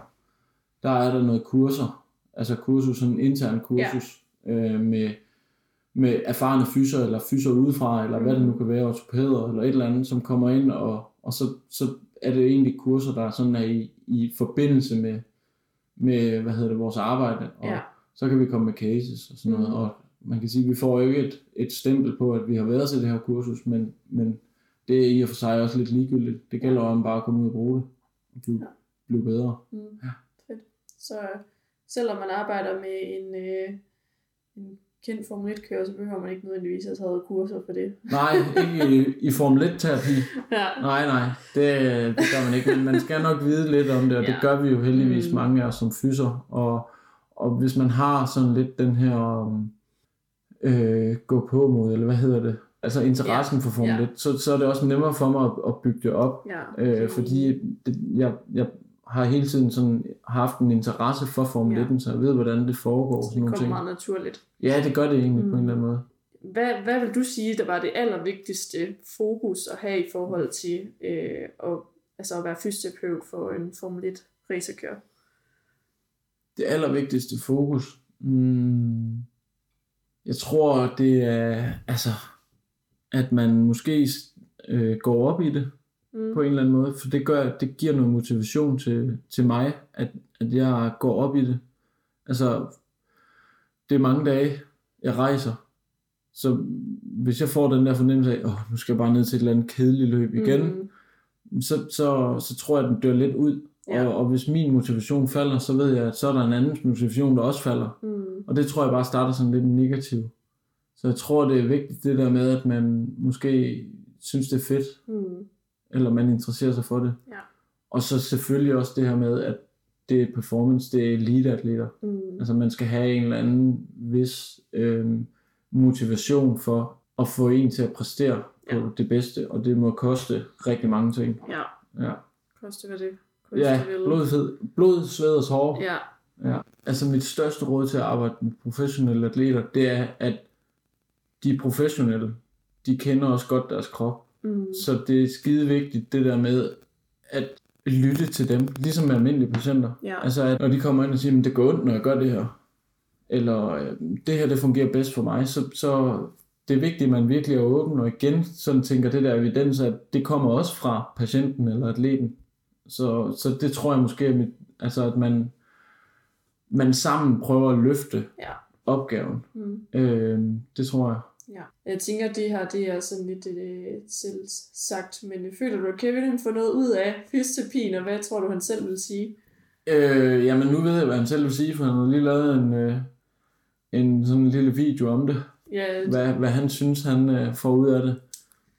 der er der noget kurser, altså kursus, sådan en intern kursus, ja. øh, med, med erfarne fyser, eller fyser udefra, eller mm. hvad det nu kan være, ortopæder, eller et eller andet, som kommer ind, og, og så, så er det egentlig kurser, der sådan er i, i forbindelse med, med, hvad hedder det, vores arbejde, og Ja. så kan vi komme med cases og sådan noget, Mhm. og man kan sige, at vi får jo ikke et, et stempel på, at vi har været til det her kursus, men, men det er i og for sig også lidt ligegyldigt. Det gælder om bare at komme ud og bruge det, og blive, Ja. blive bedre. Mm. Ja. Fedt. Så selvom man arbejder med en, øh, en kendt Formel 1-kører, så behøver man ikke nødvendigvis at have taget kurser for det. Nej, ikke i, i Formel 1-terapi. Ja. Nej, nej, det, det gør man ikke, men man skal nok vide lidt om det, og Ja. det gør vi jo heldigvis Mm. mange af os som fyser, og, og hvis man har sådan lidt den her um, øh, gå på mod, eller hvad hedder det, altså interessen Ja. for Formel Ja. 1, så, så er det også nemmere for mig at, at bygge det op, ja. øh, fordi det, jeg, jeg har hele tiden sådan haft en interesse for Formel Ja. 1, så jeg ved, hvordan det foregår, og Så det kommer ting. meget naturligt. Ja, det gør det egentlig Mm. på en eller anden måde. Hvad, hvad vil du sige, der var det allervigtigste fokus at have i forhold til øh, at, altså at være fysioterapeut for en Formel 1 racerkører? Det allervigtigste fokus, mm, jeg tror, det er, altså, at man måske øh, går op i det Mm. på en eller anden måde, for det gør, det giver noget motivation til, til mig, at, at jeg går op i det. Altså, det er mange dage, jeg rejser, så hvis jeg får den der fornemmelse af, åh, nu skal jeg bare ned til et eller andet kedeligt løb igen, Mm. så, så, så tror jeg, at den dør lidt ud. Ja. Og, og hvis min motivation falder, så ved jeg, at så er der en anden motivation, der også falder. Mm. Og det tror jeg bare starter sådan lidt negativt. Så jeg tror, det er vigtigt det der med, at man måske synes, det er fedt, Mm. eller man interesserer sig for det. Ja. Og så selvfølgelig også det her med, at det er performance, det er eliteatleter. Mm. Altså man skal have en eller anden vis øh, motivation for at få en til at præstere på Ja. det bedste, og det må koste rigtig mange ting. Ja, Ja, koste hvad det koste ja blod, blod, sved og hår. Ja, Ja. Altså mit største råd til at arbejde med professionelle atleter, det er, at de professionelle, de kender også godt deres krop. mm. Så det er skide vigtigt, det der med at lytte til dem, ligesom med almindelige patienter. ja. Altså, at når de kommer ind og siger, at det går ondt, når jeg gør det her, eller øh, det her, det fungerer bedst for mig, så, så det er vigtigt, at man virkelig er åben, og igen sådan tænker det der evidens, at det kommer også fra patienten eller atleten. Så, så det tror jeg måske, at, mit, altså, at man, man sammen prøver at løfte Ja. opgaven. Mm. Øh, det tror jeg. Ja. Jeg tænker, at det her det er sådan lidt øh, selv sagt, men føler du, at Kevin han får noget ud af fysioterapien, og hvad tror du, han selv vil sige? Øh, jamen nu ved jeg, hvad han selv vil sige, for han har lige lavet en, øh, en sådan en lille video om det. Ja, hvad, hvad han synes, han øh, får ud af det.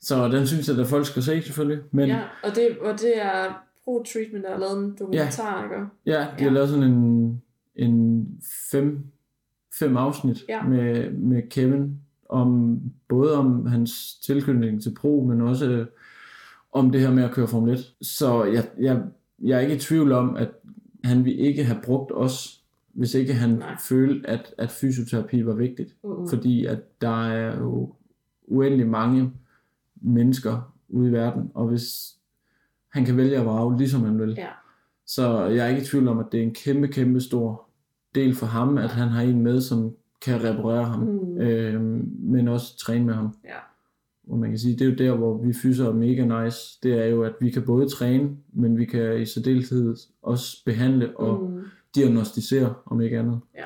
Så den synes jeg, at folk skal se selvfølgelig. Men ja, ja og, det, og det er Pro Treatment, der har lavet en dokumentar, ikke? ja de Ja. har lavet sådan en, en fem, fem afsnit Ja. med, med Kevin, om både om hans tilknytning til Pro, men også øh, om det her med at køre Formel 1. Så jeg, jeg, jeg er ikke i tvivl om, at han ville ikke have brugt os, hvis ikke han Nej. følte, at, at fysioterapi var vigtigt. Mm. fordi at der er jo uendelig mange mennesker ude i verden, og hvis han kan vælge at vrage, ligesom han vil. Ja. Så jeg er ikke i tvivl om, at det er en kæmpe, kæmpe stor del for ham, at han har en med, som kan reparere ham, Mm. øh, men også træne med ham. Ja. Og man kan sige, det er jo der, hvor vi fyser er mega nice, det er jo, at vi kan både træne, men vi kan i særdeleshed også behandle og Mm. diagnostisere, om ikke andet. Ja.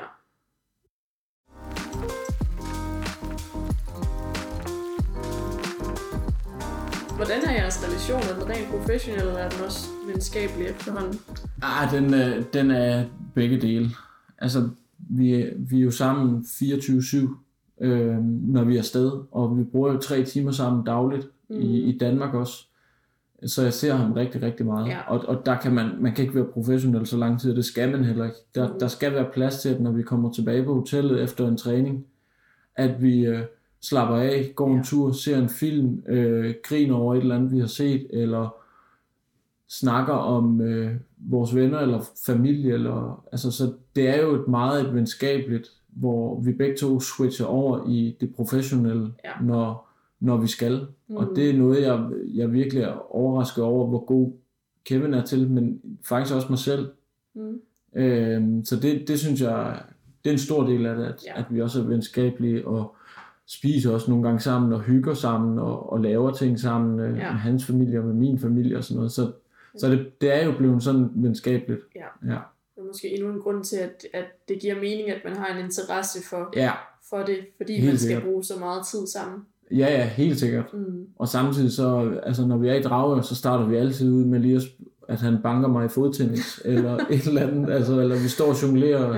Relation? Er den rent professionel, eller er den også venskabelig efterhånden? Ah, den, er, den er begge dele. Altså, vi, vi er jo sammen 24-7, øh, når vi er afsted, og vi bruger jo tre timer sammen dagligt mm. i, i Danmark også. Så jeg ser ham rigtig, rigtig meget. Ja. Og, og der kan man, man kan ikke være professionel så lang tid, og det skal man heller ikke. Der, Mm. der skal være plads til, at når vi kommer tilbage på hotellet efter en træning, at vi øh, slapper af, går en Ja. tur, ser en film, øh, griner over et eller andet, vi har set, eller snakker om øh, vores venner eller familie. Eller, altså, så det er jo et meget et venskabeligt, hvor vi begge to switcher over i det professionelle, Ja. når, når vi skal. Mm. Og det er noget, jeg, jeg virkelig er overrasket over, hvor god Kevin er til, men faktisk også mig selv. Mm. Øhm, så det, det synes jeg, det er en stor del af det, at, ja. at vi også er venskabelige og spiser også nogle gange sammen og hygger sammen og, og laver ting sammen øh, Ja. med hans familie og med min familie og sådan noget. Så, så det, det er jo blevet sådan venskabeligt. Ja. Ja. Det er måske endnu en grund til, at, at det giver mening, at man har en interesse for, Ja, for det, fordi Helt man skal sikkert. bruge så meget tid sammen. ja, ja, helt sikkert. Mm. Og samtidig så, altså når vi er i Dragør, så starter vi altid ud med lige at, at han banker mig i fodtennis, eller et eller andet, altså, eller vi står og jonglerer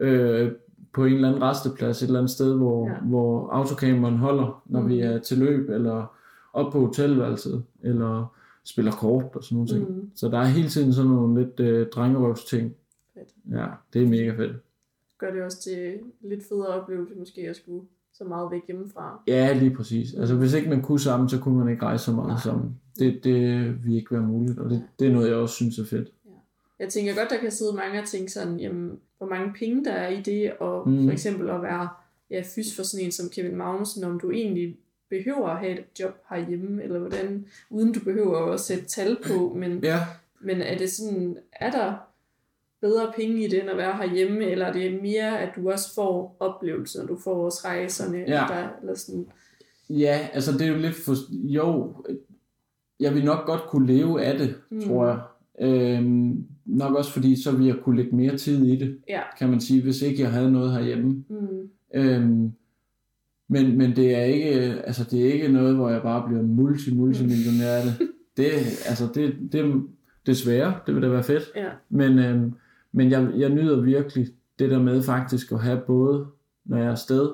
Ja. øh, på en eller anden resteplads et eller andet sted, hvor, Ja. hvor autocamperen holder, når mm. vi Mhm. er til løb, eller op på hotelværelset, eller spiller kort og sådan nogle ting. Mm. Så der er hele tiden sådan nogle lidt øh, drengerøvs ting. Fedt. Ja, det er mega fedt. Gør det også til lidt federe oplevelse, måske at skulle så meget væk hjemmefra. Ja, lige præcis. Altså hvis ikke man kunne sammen, så kunne man ikke rejse så meget Nej. sammen. Det, det vil ikke være muligt, og det, det er noget, jeg også synes er fedt. Jeg tænker godt, der kan sidde mange og tænke sådan, jamen, hvor mange penge der er i det, og Mhm. for eksempel at være ja, fys for sådan en som Kevin Magnussen, om du egentlig behøver at have et job herhjemme, eller hvordan, uden du behøver at sætte tal på, men, Ja, men er det sådan, er der bedre penge i det, end at være herhjemme, eller er det mere, at du også får oplevelser, du får også rejserne, Ja. der, eller sådan, Ja, altså det er jo lidt for... Jo, jeg vil nok godt kunne leve af det, Mm. mm. tror jeg. Øhm, nok også fordi, så vil jeg kunne lægge mere tid i det, ja, kan man sige, hvis ikke jeg havde noget herhjemme. mm, Øhm, men, men det er ikke, altså det er ikke noget, hvor jeg bare bliver multi, multimillionær af det. Det, altså det, det, desværre, det vil da være fedt. ja, Men, øhm, men jeg, jeg nyder virkelig det der med faktisk at have både, når jeg er afsted,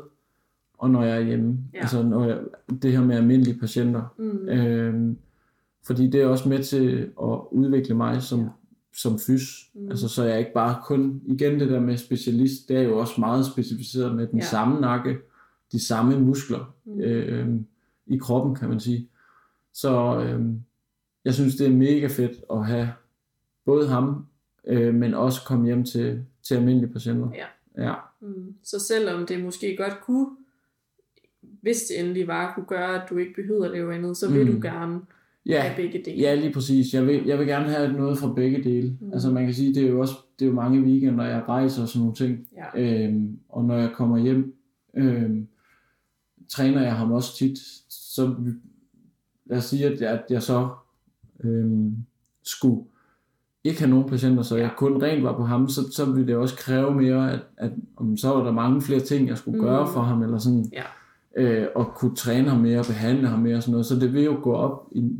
og når jeg er hjemme. Ja. Altså når jeg, det her med almindelige patienter. mm, Øhm, fordi det er også med til at udvikle mig som, Ja. Som fys. Mm. Altså så jeg ikke bare kun, igen det der med specialist, det er jo også meget specificeret med den Ja. samme nakke, de samme muskler mm, øhm, i kroppen, kan man sige. Så øhm, jeg synes, det er mega fedt at have både ham, øh, men også komme hjem til, til almindelige patienter. Ja. ja. Mm. Så selvom det måske godt kunne, hvis det endelig var, kunne gøre, at du ikke behøvede at lave andet, så vil Mm. du gerne Ja, have begge dele. Ja, lige præcis. Jeg vil, jeg vil gerne have noget fra begge dele. Mm. Altså man kan sige, det er jo også det er jo mange weekender, jeg rejser og sådan nogle ting. Ja. Øhm, og når jeg kommer hjem, øhm, træner jeg ham også tit. Så lad os sige, at jeg, at jeg så øhm, skulle ikke have nogen patienter, så jeg kun rent var på ham, så, så ville det også kræve mere, at, at om så var der mange flere ting, jeg skulle mm. gøre for ham, eller sådan, Ja. øh, og kunne træne ham mere, behandle ham mere og sådan noget. Så det vil jo gå op i,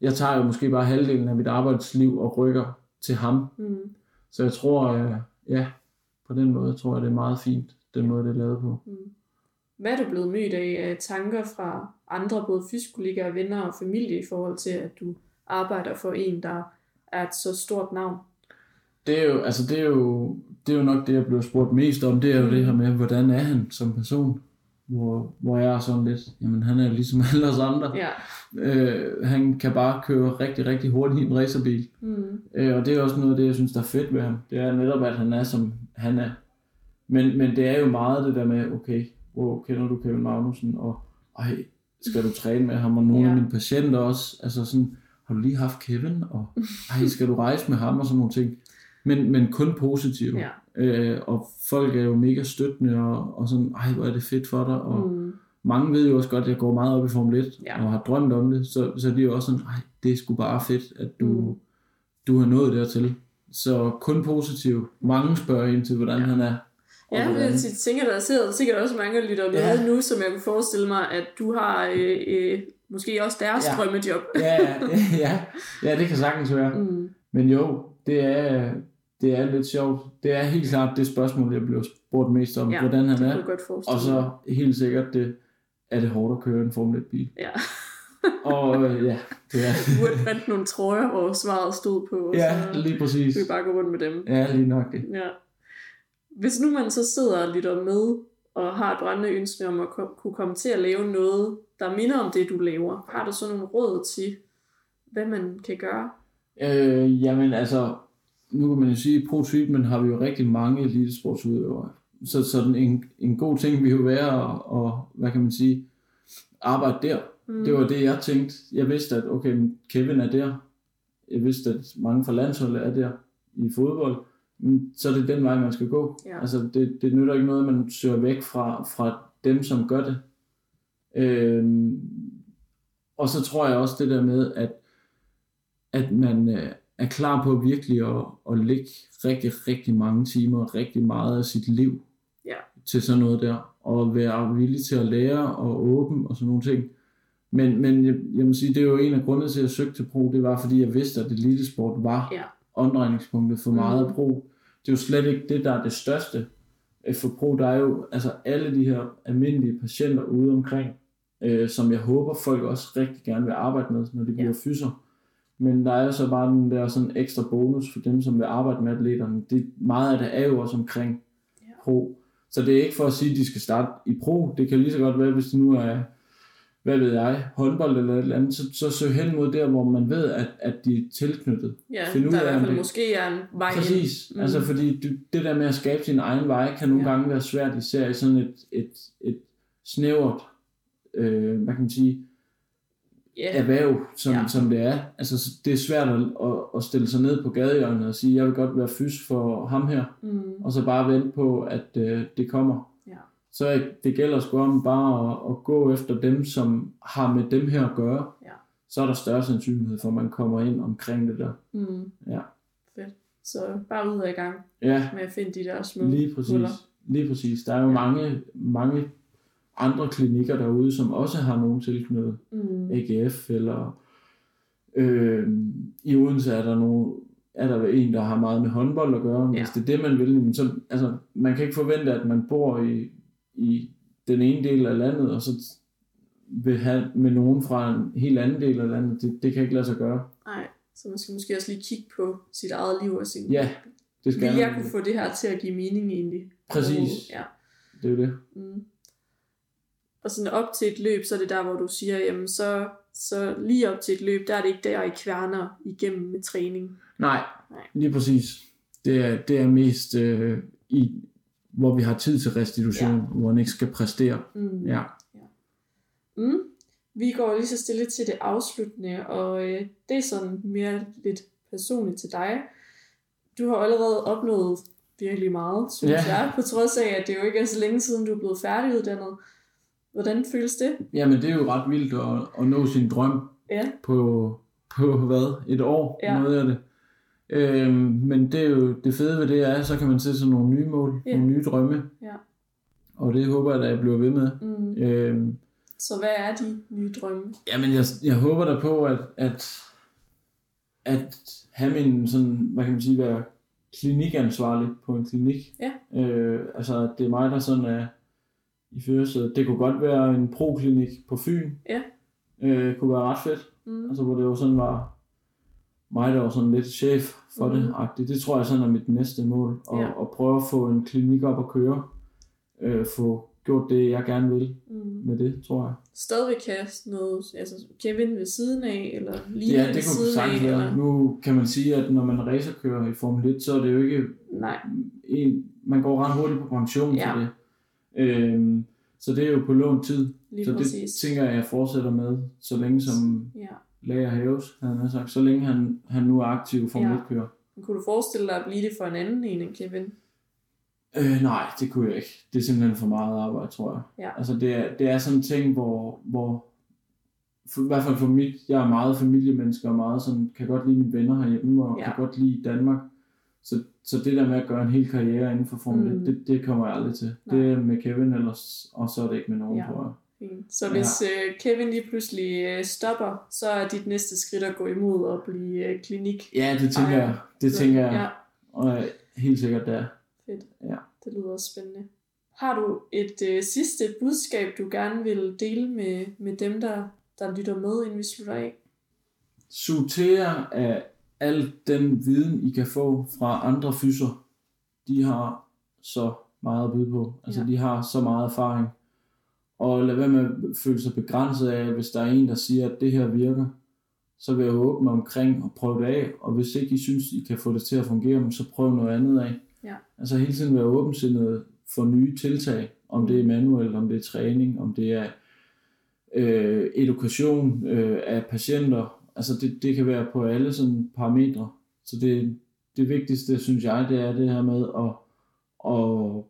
jeg tager jo måske bare halvdelen af mit arbejdsliv og rykker til ham. Mm. Så jeg tror, øh, ja, på den måde tror jeg, det er meget fint, den måde, det er lavet på. Mm. Hvad er du blevet mødt af af tanker fra andre, både fysikollegaer, venner og familie, i forhold til, at du arbejder for en, der er et så stort navn? Det er jo, altså det er jo, det er jo nok det, jeg bliver spurgt mest om, det er jo det her med, hvordan er han som person? Hvor, hvor jeg er sådan lidt, jamen han er ligesom alle os andre. Ja. Øh, han kan bare køre rigtig, rigtig hurtigt i en racerbil. Mm. Øh, og det er også noget af det, jeg synes, der er fedt ved ham. Det er netop, at han er, som han er. Men, men det er jo meget det der med, okay, wow, kender du Kevin Magnussen? Og ej, skal du træne med ham, og nogle ja. af mine patienter også, altså sådan, har du lige haft Kevin, og ej, skal du rejse med ham, og sådan nogle ting. Men, men kun positivt. Ja. Øh, og folk er jo mega støttende, og, og sådan, ej, hvor er det fedt for dig, og Mm. mange ved jo også godt, at jeg går meget op i Formel 1, Ja. og har drømt om det, så, så de er jo også sådan, ej, det er sgu bare fedt, at du, Mm. du har nået dertil. Så kun positivt. Mange spørger ind til, hvordan Ja. han er. Ja, hvordan- jeg tænker, der sidder sikkert også mange, der lytter med Ja. nu, som jeg kunne forestille mig, at du har øh, øh, måske også deres Ja. drømmejob. ja, ja, ja, ja, det kan sagtens være. Mm. Men jo, det er, det er lidt sjovt. Det er helt klart det spørgsmål, jeg blev spurgt mest om, Ja, hvordan han er. Og så helt sikkert, det, er det hårdt at køre en Formel 1-bil. Ja. Og øh, ja, det er... Du burde printe nogle trøjer, hvor svaret stod på, og Ja, så lige præcis. vi bare gå rundt med dem. Ja, lige nok det. Ja. Hvis nu man så sidder og lytter med, og har et brændende ønske om at kunne komme til at lave noget, der minder om det, du laver, har du så nogle råd til, hvad man kan gøre? Øh, jamen altså, nu kan man jo sige, at pro treatment har vi jo rigtig mange elitesportsudøvere. Så sådan en, en god ting vil jo være at, og, hvad kan man sige, arbejde der. Mm. Det var det, jeg tænkte. Jeg vidste, at okay, Kevin er der. Jeg vidste, at mange fra landsholdet er der i fodbold. Men så er det den vej, man skal gå. Ja. Altså, det, det nytter ikke noget, at man søger væk fra, fra dem, som gør det. Øhm, og så tror jeg også det der med, at, at man øh, er klar på virkelig at, at lægge rigtig, rigtig mange timer, rigtig meget af sit liv Ja. til sådan noget der, og være villig til at lære og åben og sådan nogle ting. Men, men jeg, jeg må sige, det er jo en af grundene til, at jeg søgte til pro, det var fordi, jeg vidste, at elitesport var Ja. omdrejningspunktet for meget Mhm. pro. Det er jo slet ikke det, der er det største øh, for pro. Der er jo altså alle de her almindelige patienter ude omkring, øh, som jeg håber, folk også rigtig gerne vil arbejde med, når de Ja. bliver fyser. Men der er så bare den der sådan ekstra bonus for dem, som vil arbejde med atleterne. Det, meget af det er jo også omkring Ja. pro. Så det er ikke for at sige, at de skal starte i pro. Det kan lige så godt være, hvis det nu er, hvad ved jeg, håndbold eller et eller andet, så, så søg hen mod der, hvor man ved, at, at de er tilknyttet. Ja, Finde ud der er i hvert fald det- måske er en vej. Præcis. Mm. Altså fordi du, det der med at skabe sin egen vej, kan nogle ja. gange være svært, især i sådan et, et, et snævert, øh, hvad kan man sige, Ja, erhverv, som, Ja. som det er. Altså så det er svært at, at, at stille sig ned på gadehjørnet og sige, jeg vil godt være fys for ham her, mm. og så bare vente på, at øh, det kommer. Ja. Så det gælder sgu om bare at, at gå efter dem, som har med dem her at gøre. Ja. Så er der større sandsynlighed for, at man kommer ind omkring det der. Mm. Ja. Fedt. Så bare ud i gang Ja, med at finde de der små Lige præcis. huller. Lige præcis. Der er jo ja. mange, mange andre klinikker derude, som også har nogen tilknyttet. Mm. AGF eller øh, i Odense er der nogle, er der en, der har meget med håndbold at gøre. Hvis Ja. det er det, man vil, så, altså, man kan ikke forvente, at man bor i, i den ene del af landet, og så vil have med nogen fra en helt anden del af landet. Det, det kan ikke lade sig gøre. Nej, så man skal måske også lige kigge på sit eget liv og sin... Ja, det skal Vil jeg kunne få det her til at give mening egentlig? Præcis. Ja. Det er jo det. Mm. Og sådan op til et løb, så er det der, hvor du siger, jamen så, så lige op til et løb, der er det ikke der, I kværner igennem med træning. Nej, Nej. lige præcis. Det er, det er mest øh, i, hvor vi har tid til restitution, Ja. ja. hvor man ikke skal præstere. Mm. Ja. Mm. Vi går lige så stille til det afsluttende, og øh, det er sådan mere lidt personligt til dig. Du har allerede opnået virkelig meget, synes Ja. jeg, på trods af, at det jo ikke er så længe siden, du er blevet færdiguddannet. Hvordan føles det? Jamen, det er jo ret vildt at, at nå sin drøm Ja. på, på hvad? Et år, Ja. noget af det. Øhm, men det er jo det fede ved det er, så kan man sætte sig nogle nye mål, Ja. nogle nye drømme. Ja. Og det håber jeg, at jeg bliver ved med. Mm. Øhm, Så hvad er de nye drømme? Jamen, jeg, jeg håber da på, at, at, at have min, sådan, hvad kan man sige, være klinikansvarlig på en klinik. Ja. Øh, altså, det er mig, der sådan er i førersædet. Det kunne godt være en pro-klinik på Fyn. Ja. Øh, kunne være ret fedt. Mm. Altså, hvor det jo sådan var mig, der var sådan lidt chef for mm. det. -agtigt. Det tror jeg sådan er mit næste mål. Og, Ja. og prøve at få en klinik op at køre. Øh, få gjort det, jeg gerne vil Mm. med det, tror jeg. Stadigvæk kaste noget, altså Kevin ved siden af, eller lige Ja, ved det kunne siden af, være. eller... Nu kan man sige, at når man racerkører i Formel 1, så er det jo ikke Nej, en, man går ret hurtigt på pension Ja. til det. Øhm, Så det er jo på lån tid. Lige så det præcis. tænker jeg, jeg fortsætter med, så længe som Ja. læger hæves, havde han sagt. Så længe han, han nu er aktiv Formel Ja. 1-kører. Men Kunne du forestille dig at blive det for en anden en end Kevin? Øh, nej, det kunne jeg ikke. Det er simpelthen for meget arbejde, tror jeg. Ja. Altså, det er, det er sådan en ting, hvor, hvor for, i hvert fald for mit, jeg er meget familiemenneske og meget sådan, kan godt lide mine venner herhjemme og ja. kan godt lide Danmark. Så, så det der med at gøre en hel karriere inden for Formel 1, Mm. det, det kommer jeg aldrig til. Nej. Det er med Kevin, ellers, og så er det ikke med nogen, Ja. ja. tror jeg. Fint. Så hvis øh, Kevin lige pludselig øh, stopper, så er dit næste skridt at gå imod og blive øh, klinik. Ja, det tænker Ej, jeg. Det Så- tænker jeg. Ja, Og er helt sikkert der. fedt. Ja. Det lyder også spændende. Har du et øh, sidste budskab, du gerne vil dele med, med dem, der, der lytter med, inden vi slutter af? Jer af al den viden, I kan få fra andre fyser. De har så meget at byde på. Altså, Ja. de har så meget erfaring. Og lad være med at føle sig begrænset af, hvis der er en, der siger, at det her virker, så vil jeg åbne omkring og prøve det af. Og hvis ikke I synes, I kan få det til at fungere, så prøv noget andet af. Ja. Altså hele tiden være åbensindet for nye tiltag. Om det er manuelt, om det er træning, om det er øh, edukation øh, af patienter. Altså det, det kan være på alle sådan parametre. Så det, det vigtigste, synes jeg, det er det her med at, at,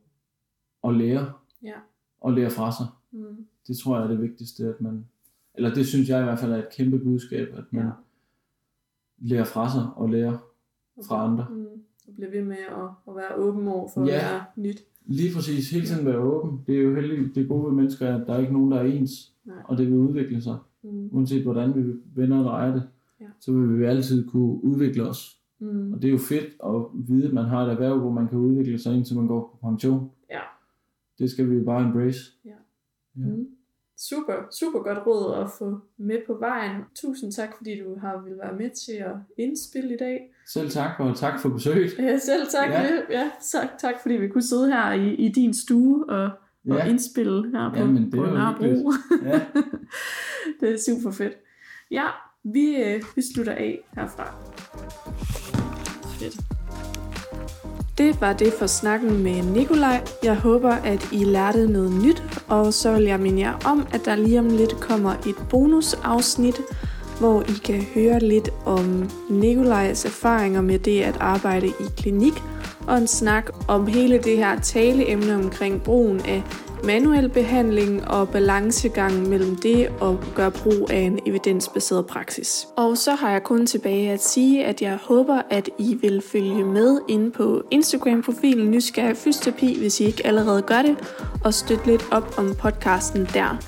at lære. Ja. Og lære fra sig. Mm. Det tror jeg er det vigtigste, at man, eller det synes jeg i hvert fald er et kæmpe budskab, at man Ja. lærer fra sig og lærer fra andre. Mm. Og blive ved med at, at være åben over for Ja. at være nyt. Lige præcis, hele tiden være åben. Det er jo heldigt, det gode ved mennesker, er, at der er ikke nogen, der er ens, Nej. og det vil udvikle sig. Mm. Uanset hvordan vi vender og drejer det, Ja. så vil vi altid kunne udvikle os. Mm. Og det er jo fedt at vide, at man har et erhverv, hvor man kan udvikle sig indtil man går på pension. Ja. Det skal vi jo bare embrace. Ja. Mm. Super, super godt råd at få med på vejen. Tusind tak, fordi du har vil være med til at indspille i dag. Selv tak, og tak for besøget. Ja, selv tak. Ja. Ja. Ja, tak, tak fordi vi kunne sidde her i, i din stue og, og Ja, indspille her på, Jamen, det på Nørrebro. ja. det er super fedt. Ja, vi, øh, vi slutter af herfra. Fedt. Det var det for snakken med Nikolaj. Jeg håber, at I lærte noget nyt, og så vil jeg minde jer om, at der lige om lidt kommer et bonusafsnit, hvor I kan høre lidt om Nikolajs erfaringer med det at arbejde i klinik, og en snak om hele det her taleemne omkring brugen af manuel behandling og balancegangen mellem det og gøre brug af en evidensbaseret praksis. Og så har jeg kun tilbage at sige, at jeg håber, at I vil følge med inde på Instagram-profilen Nysgerrig Fysioterapi, hvis I ikke allerede gør det, og støtte lidt op om podcasten der.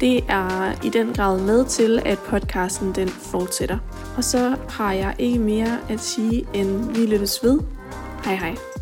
Det er i den grad med til, at podcasten den fortsætter. Og så har jeg ikke mere at sige, end vi lyttes ved. Hej hej.